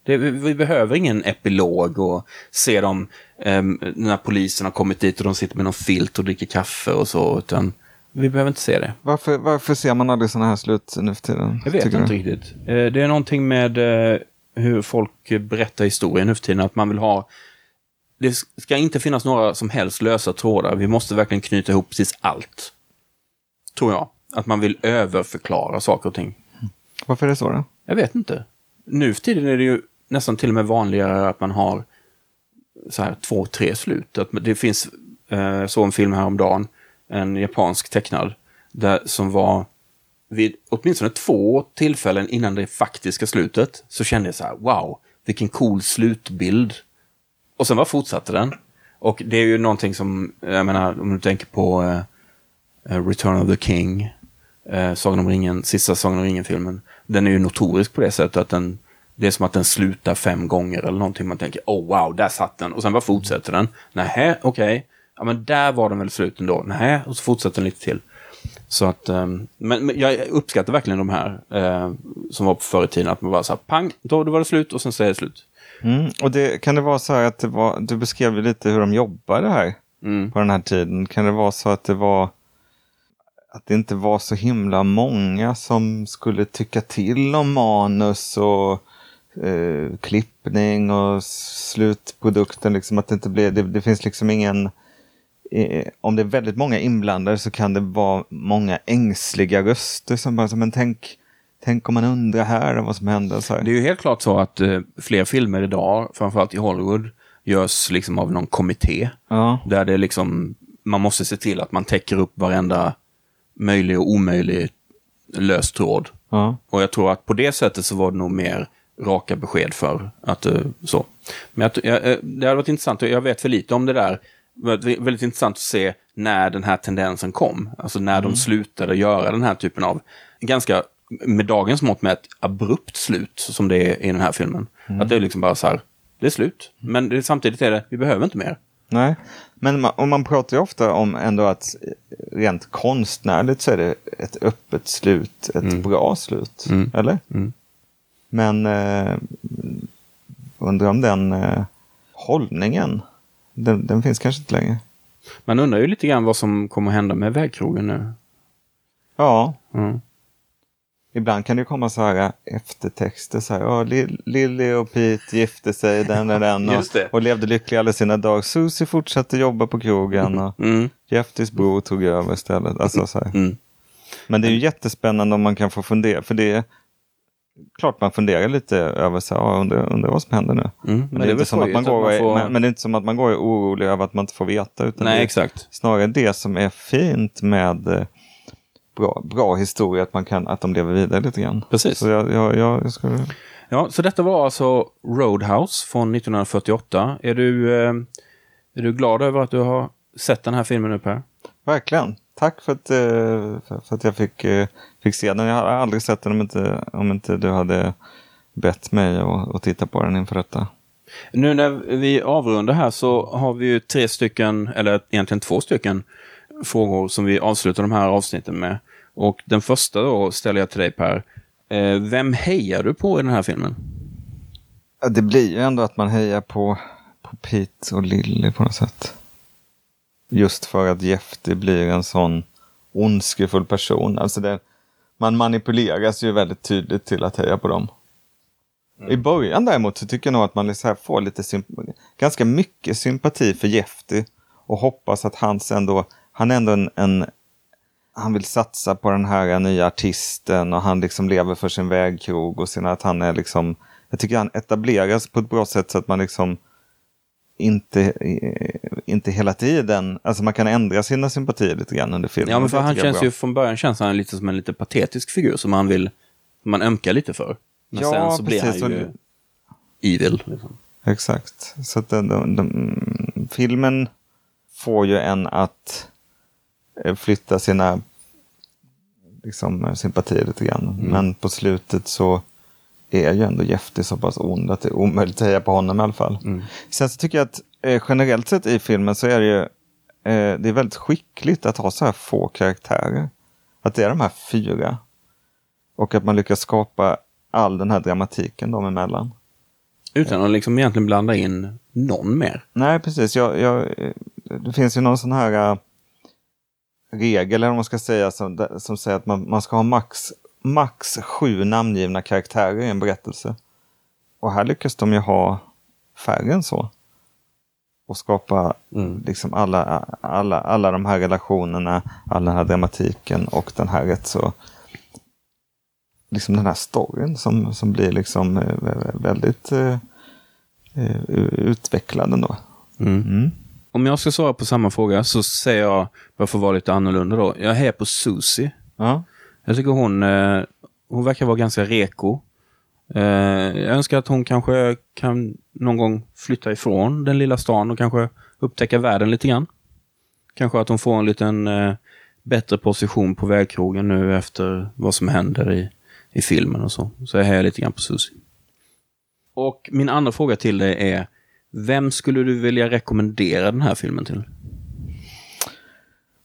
Det, vi, vi behöver ingen epilog och se dem um, när polisen har kommit dit och de sitter med någon filt och dricker kaffe och så, utan vi behöver inte se det. Varför, varför ser man aldrig sådana här slut nu för tiden? Jag vet inte du? riktigt. Eh, Det är någonting med eh, hur folk berättar historien nu för tiden, att man vill ha... Det ska inte finnas några som helst lösa trådar. Vi måste verkligen knyta ihop precis allt. Tror jag. Att man vill överförklara saker och ting. Varför är det så då? Jag vet inte. Nu för tiden är det ju nästan till och med vanligare att man har så här två, tre slut. Att det finns, eh, så en film häromdagen, en japansk tecknad, där, som var vid åtminstone två tillfällen innan det faktiska slutet, så kände jag så här, wow, vilken cool slutbild. Och sen bara fortsatte den. Och det är ju någonting som, jag menar, om du tänker på uh, Return of the King, uh, Sagan om ringen, sista Sagan om ringen-filmen. Den är ju notorisk på det sättet att den, det är som att den slutar fem gånger eller någonting. Man tänker, oh wow, där satt den. Och sen bara fortsätter den. Nähä, okej. Ja, men där var den väl slut ändå. Nähä, och så fortsätter den lite till. Så att, ehm, men, men jag uppskattar verkligen de här eh, som var på förr i tiden. Att man bara så här, pang, då, då var det slut och sen så är det slut. Mm. Och det, kan det vara så här att det var, du beskrev lite hur de jobbade här Mm. på den här tiden. Kan det vara så att det var att det inte var så himla många som skulle tycka till om manus och eh, klippning och slutprodukten. Liksom att det, inte blev, det, det finns liksom ingen... Eh, om det är väldigt många inblandade så kan det vara många ängsliga röster som bara, men tänk, tänk om man undrar här vad som händer. Så här. Det är ju helt klart så att eh, fler filmer idag, framförallt i Hollywood, görs liksom av någon kommitté. Ja. Där det liksom, man måste se till att man täcker upp varenda möjlig och omöjlig lös tråd. Ja. Och jag tror att på det sättet så var det nog mer raka besked för. Att, eh, så. Men jag, jag, eh, det hade varit intressant, jag vet för lite om det där. Väldigt intressant att se när den här tendensen kom. Alltså när de slutade göra den här typen av, ganska, med dagens mått med ett abrupt slut, som det är i den här filmen. Att det är liksom bara så här, det är slut. Men det, samtidigt är det, vi behöver inte mer. Nej, men man, och man pratar ju ofta om ändå att rent konstnärligt så är det ett öppet slut, ett bra slut. Eller? Men eh, undrar om den eh, hållningen, den, den finns kanske inte längre. Man undrar ju lite grann vad som kommer att hända med vägkrogen nu. Ja, Mm. ibland kan det komma så här eftertexter. Så här, ja, Lill- Lily och Pete gifte sig, den och den. Och, och levde lyckliga alla sina dagar. Susie fortsatte jobba på krogen. Och Mm. Jeftys bror tog över istället. Alltså, så här. Mm. Men det är ju jättespännande om man kan få fundera. För det är klart man funderar lite över så här, undrar, undrar vad som händer nu. Mm. Men, det är inte som att man går, och är- får... men, men det är inte som att man går och är orolig över att man inte får veta. Utan Nej, exakt. snarare det som är fint med eh, bra, bra historia, att, man kan, att de lever vidare lite grann. Precis. Så jag, jag, jag, jag skulle... Ja, så detta var alltså Roadhouse från 1948. Är du, eh, är du glad över att du har sett den här filmen nu Per? Verkligen. Tack för att, eh, för, att jag fick, eh, fick se den. Jag har aldrig sett den om inte, om inte du hade bett mig att, titta på den inför detta. Nu när vi avrundar här så har vi ju tre stycken, eller egentligen två stycken, frågor som vi avslutar de här avsnitten med. Och den första då ställer jag till dig Per. Eh, vem hejar du på i den här filmen? Det blir ju ändå att man hejar på, på Pete och Lily på något sätt. Just för att Jefty blir en sån ondskefull person. Alltså det, man manipuleras ju väldigt tydligt till att heja på dem. I början däremot så tycker jag nog att man så här får lite ganska mycket sympati för Jefty. Och hoppas att hans ändå, han är ändå en, en han vill satsa på den här nya artisten och han liksom lever för sin vägkrog och sin, att han är liksom, jag tycker han etableras på ett bra sätt så att man liksom inte, eh, inte hela tiden, alltså man kan ändra sina sympatier lite grann under filmen. Ja, men för han känns bra. ju från början känns han lite som en lite patetisk figur som man vill, man ömkar lite för. Men Ja, sen så blir precis, han ju och- evil. Liksom. Exakt. Så att den, den, den, filmen får ju en att eh, flytta sina liksom, sympatier lite grann. Men på slutet så är ju ändå Jefty så pass ond att det är omöjligt att heja på honom i alla fall. Sen så tycker jag att eh, generellt sett i filmen så är det ju eh, det är väldigt skickligt att ha så här få karaktärer. Att det är de här fyra. Och att man lyckas skapa all den här dramatiken dem emellan. Utan att liksom egentligen blanda in någon mer. Nej, precis. Jag, jag, eh, det finns ju någon sån här äh, regel, eller vad man ska säga, som, som säger att man, man ska ha max, max sju namngivna karaktärer i en berättelse. Och här lyckas de ju ha färre än så. Och skapa liksom alla, alla, alla de här relationerna, all den här dramatiken och den här rätt så liksom den här storyn som, som blir liksom eh, väldigt eh, eh, utvecklad ändå. Mm. Om jag ska svara på samma fråga så säger jag, bara för att vara lite annorlunda då, jag hejar på Susie. Ja. Jag tycker hon, eh, hon verkar vara ganska reko. Eh, jag önskar att hon kanske kan någon gång flytta ifrån den lilla stan och kanske upptäcka världen lite grann. Kanske att hon får en liten eh, bättre position på vägkrogen nu efter vad som händer i, i filmen och så. Så jag hejar lite grann på Susie. Och min andra fråga till dig är, vem skulle du vilja rekommendera den här filmen till?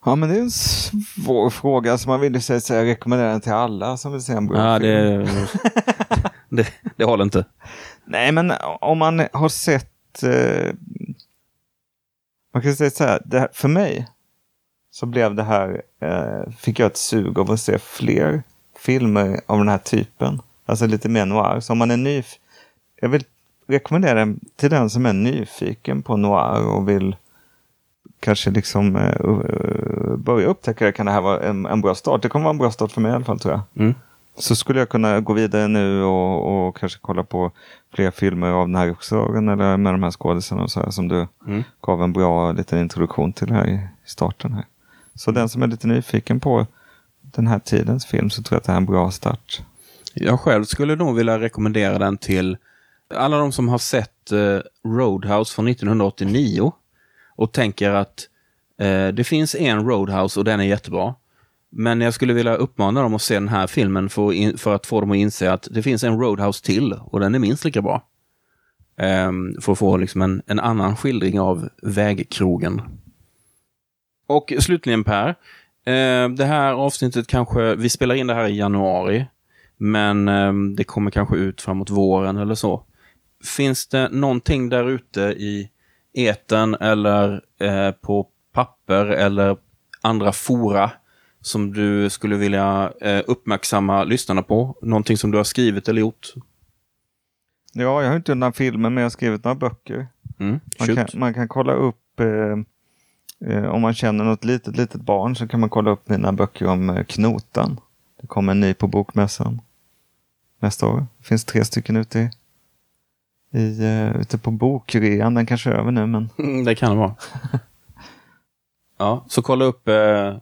Ja, men det är en svår fråga. Så man vill ju säga, säga rekommendera den till alla som vill se en bra Ja, film. det, det, det håller inte. Nej, men om man har sett... Eh, man kan säga så här, här, för mig så blev det här, eh, fick jag ett sug av att se fler filmer av den här typen. Alltså lite mer noir. Så om man är nyf jag vill rekommendera den till den som är nyfiken på noir och vill kanske liksom uh, börja upptäcka det. Kan det här vara en, en bra start? Det kommer vara en bra start för mig i alla fall tror jag. Mm. Så skulle jag kunna gå vidare nu och, och kanske kolla på fler filmer av den här regissören eller med de här skådisarna och så här, som du Mm. gav en bra liten introduktion till här i starten. här. Så den som är lite nyfiken på den här tidens film så tror jag att det här är en bra start. Jag själv skulle nog vilja rekommendera den till alla de som har sett eh, Roadhouse från 1989 och tänker att eh, det finns en Roadhouse och den är jättebra. Men jag skulle vilja uppmana dem att se den här filmen för, in, för att få dem att inse att det finns en Roadhouse till och den är minst lika bra. Ehm, för att få liksom en, en annan skildring av vägkrogen. Och slutligen Per, eh, det här avsnittet kanske, vi spelar in det här i januari, men eh, det kommer kanske ut framåt våren eller så. Finns det någonting där ute i eten eller eh, på papper eller andra fora som du skulle vilja eh, uppmärksamma lyssnarna på? Någonting som du har skrivit eller gjort? Ja, jag har inte gjort några filmer, men jag har skrivit några böcker. Mm, Man kan, man kan kolla upp, eh, eh, om man känner något litet, litet barn så kan man kolla upp mina böcker om eh, Knotan. Det kommer en ny på Bokmässan nästa år. Det finns tre stycken ute, i, i, eh, ute på bokrean. Den kanske är över nu, men Mm, det kan det vara. ja, så kolla upp eh,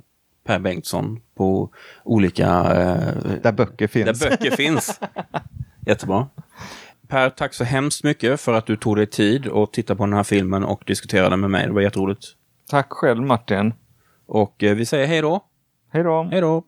Per Bengtsson på olika... Eh, där böcker finns. Där böcker finns. Jättebra. Per, tack så hemskt mycket för att du tog dig tid att titta på den här filmen och diskutera den med mig. Det var jätteroligt. Tack själv Martin. Och vi säger hej då. Hej då. Hej då.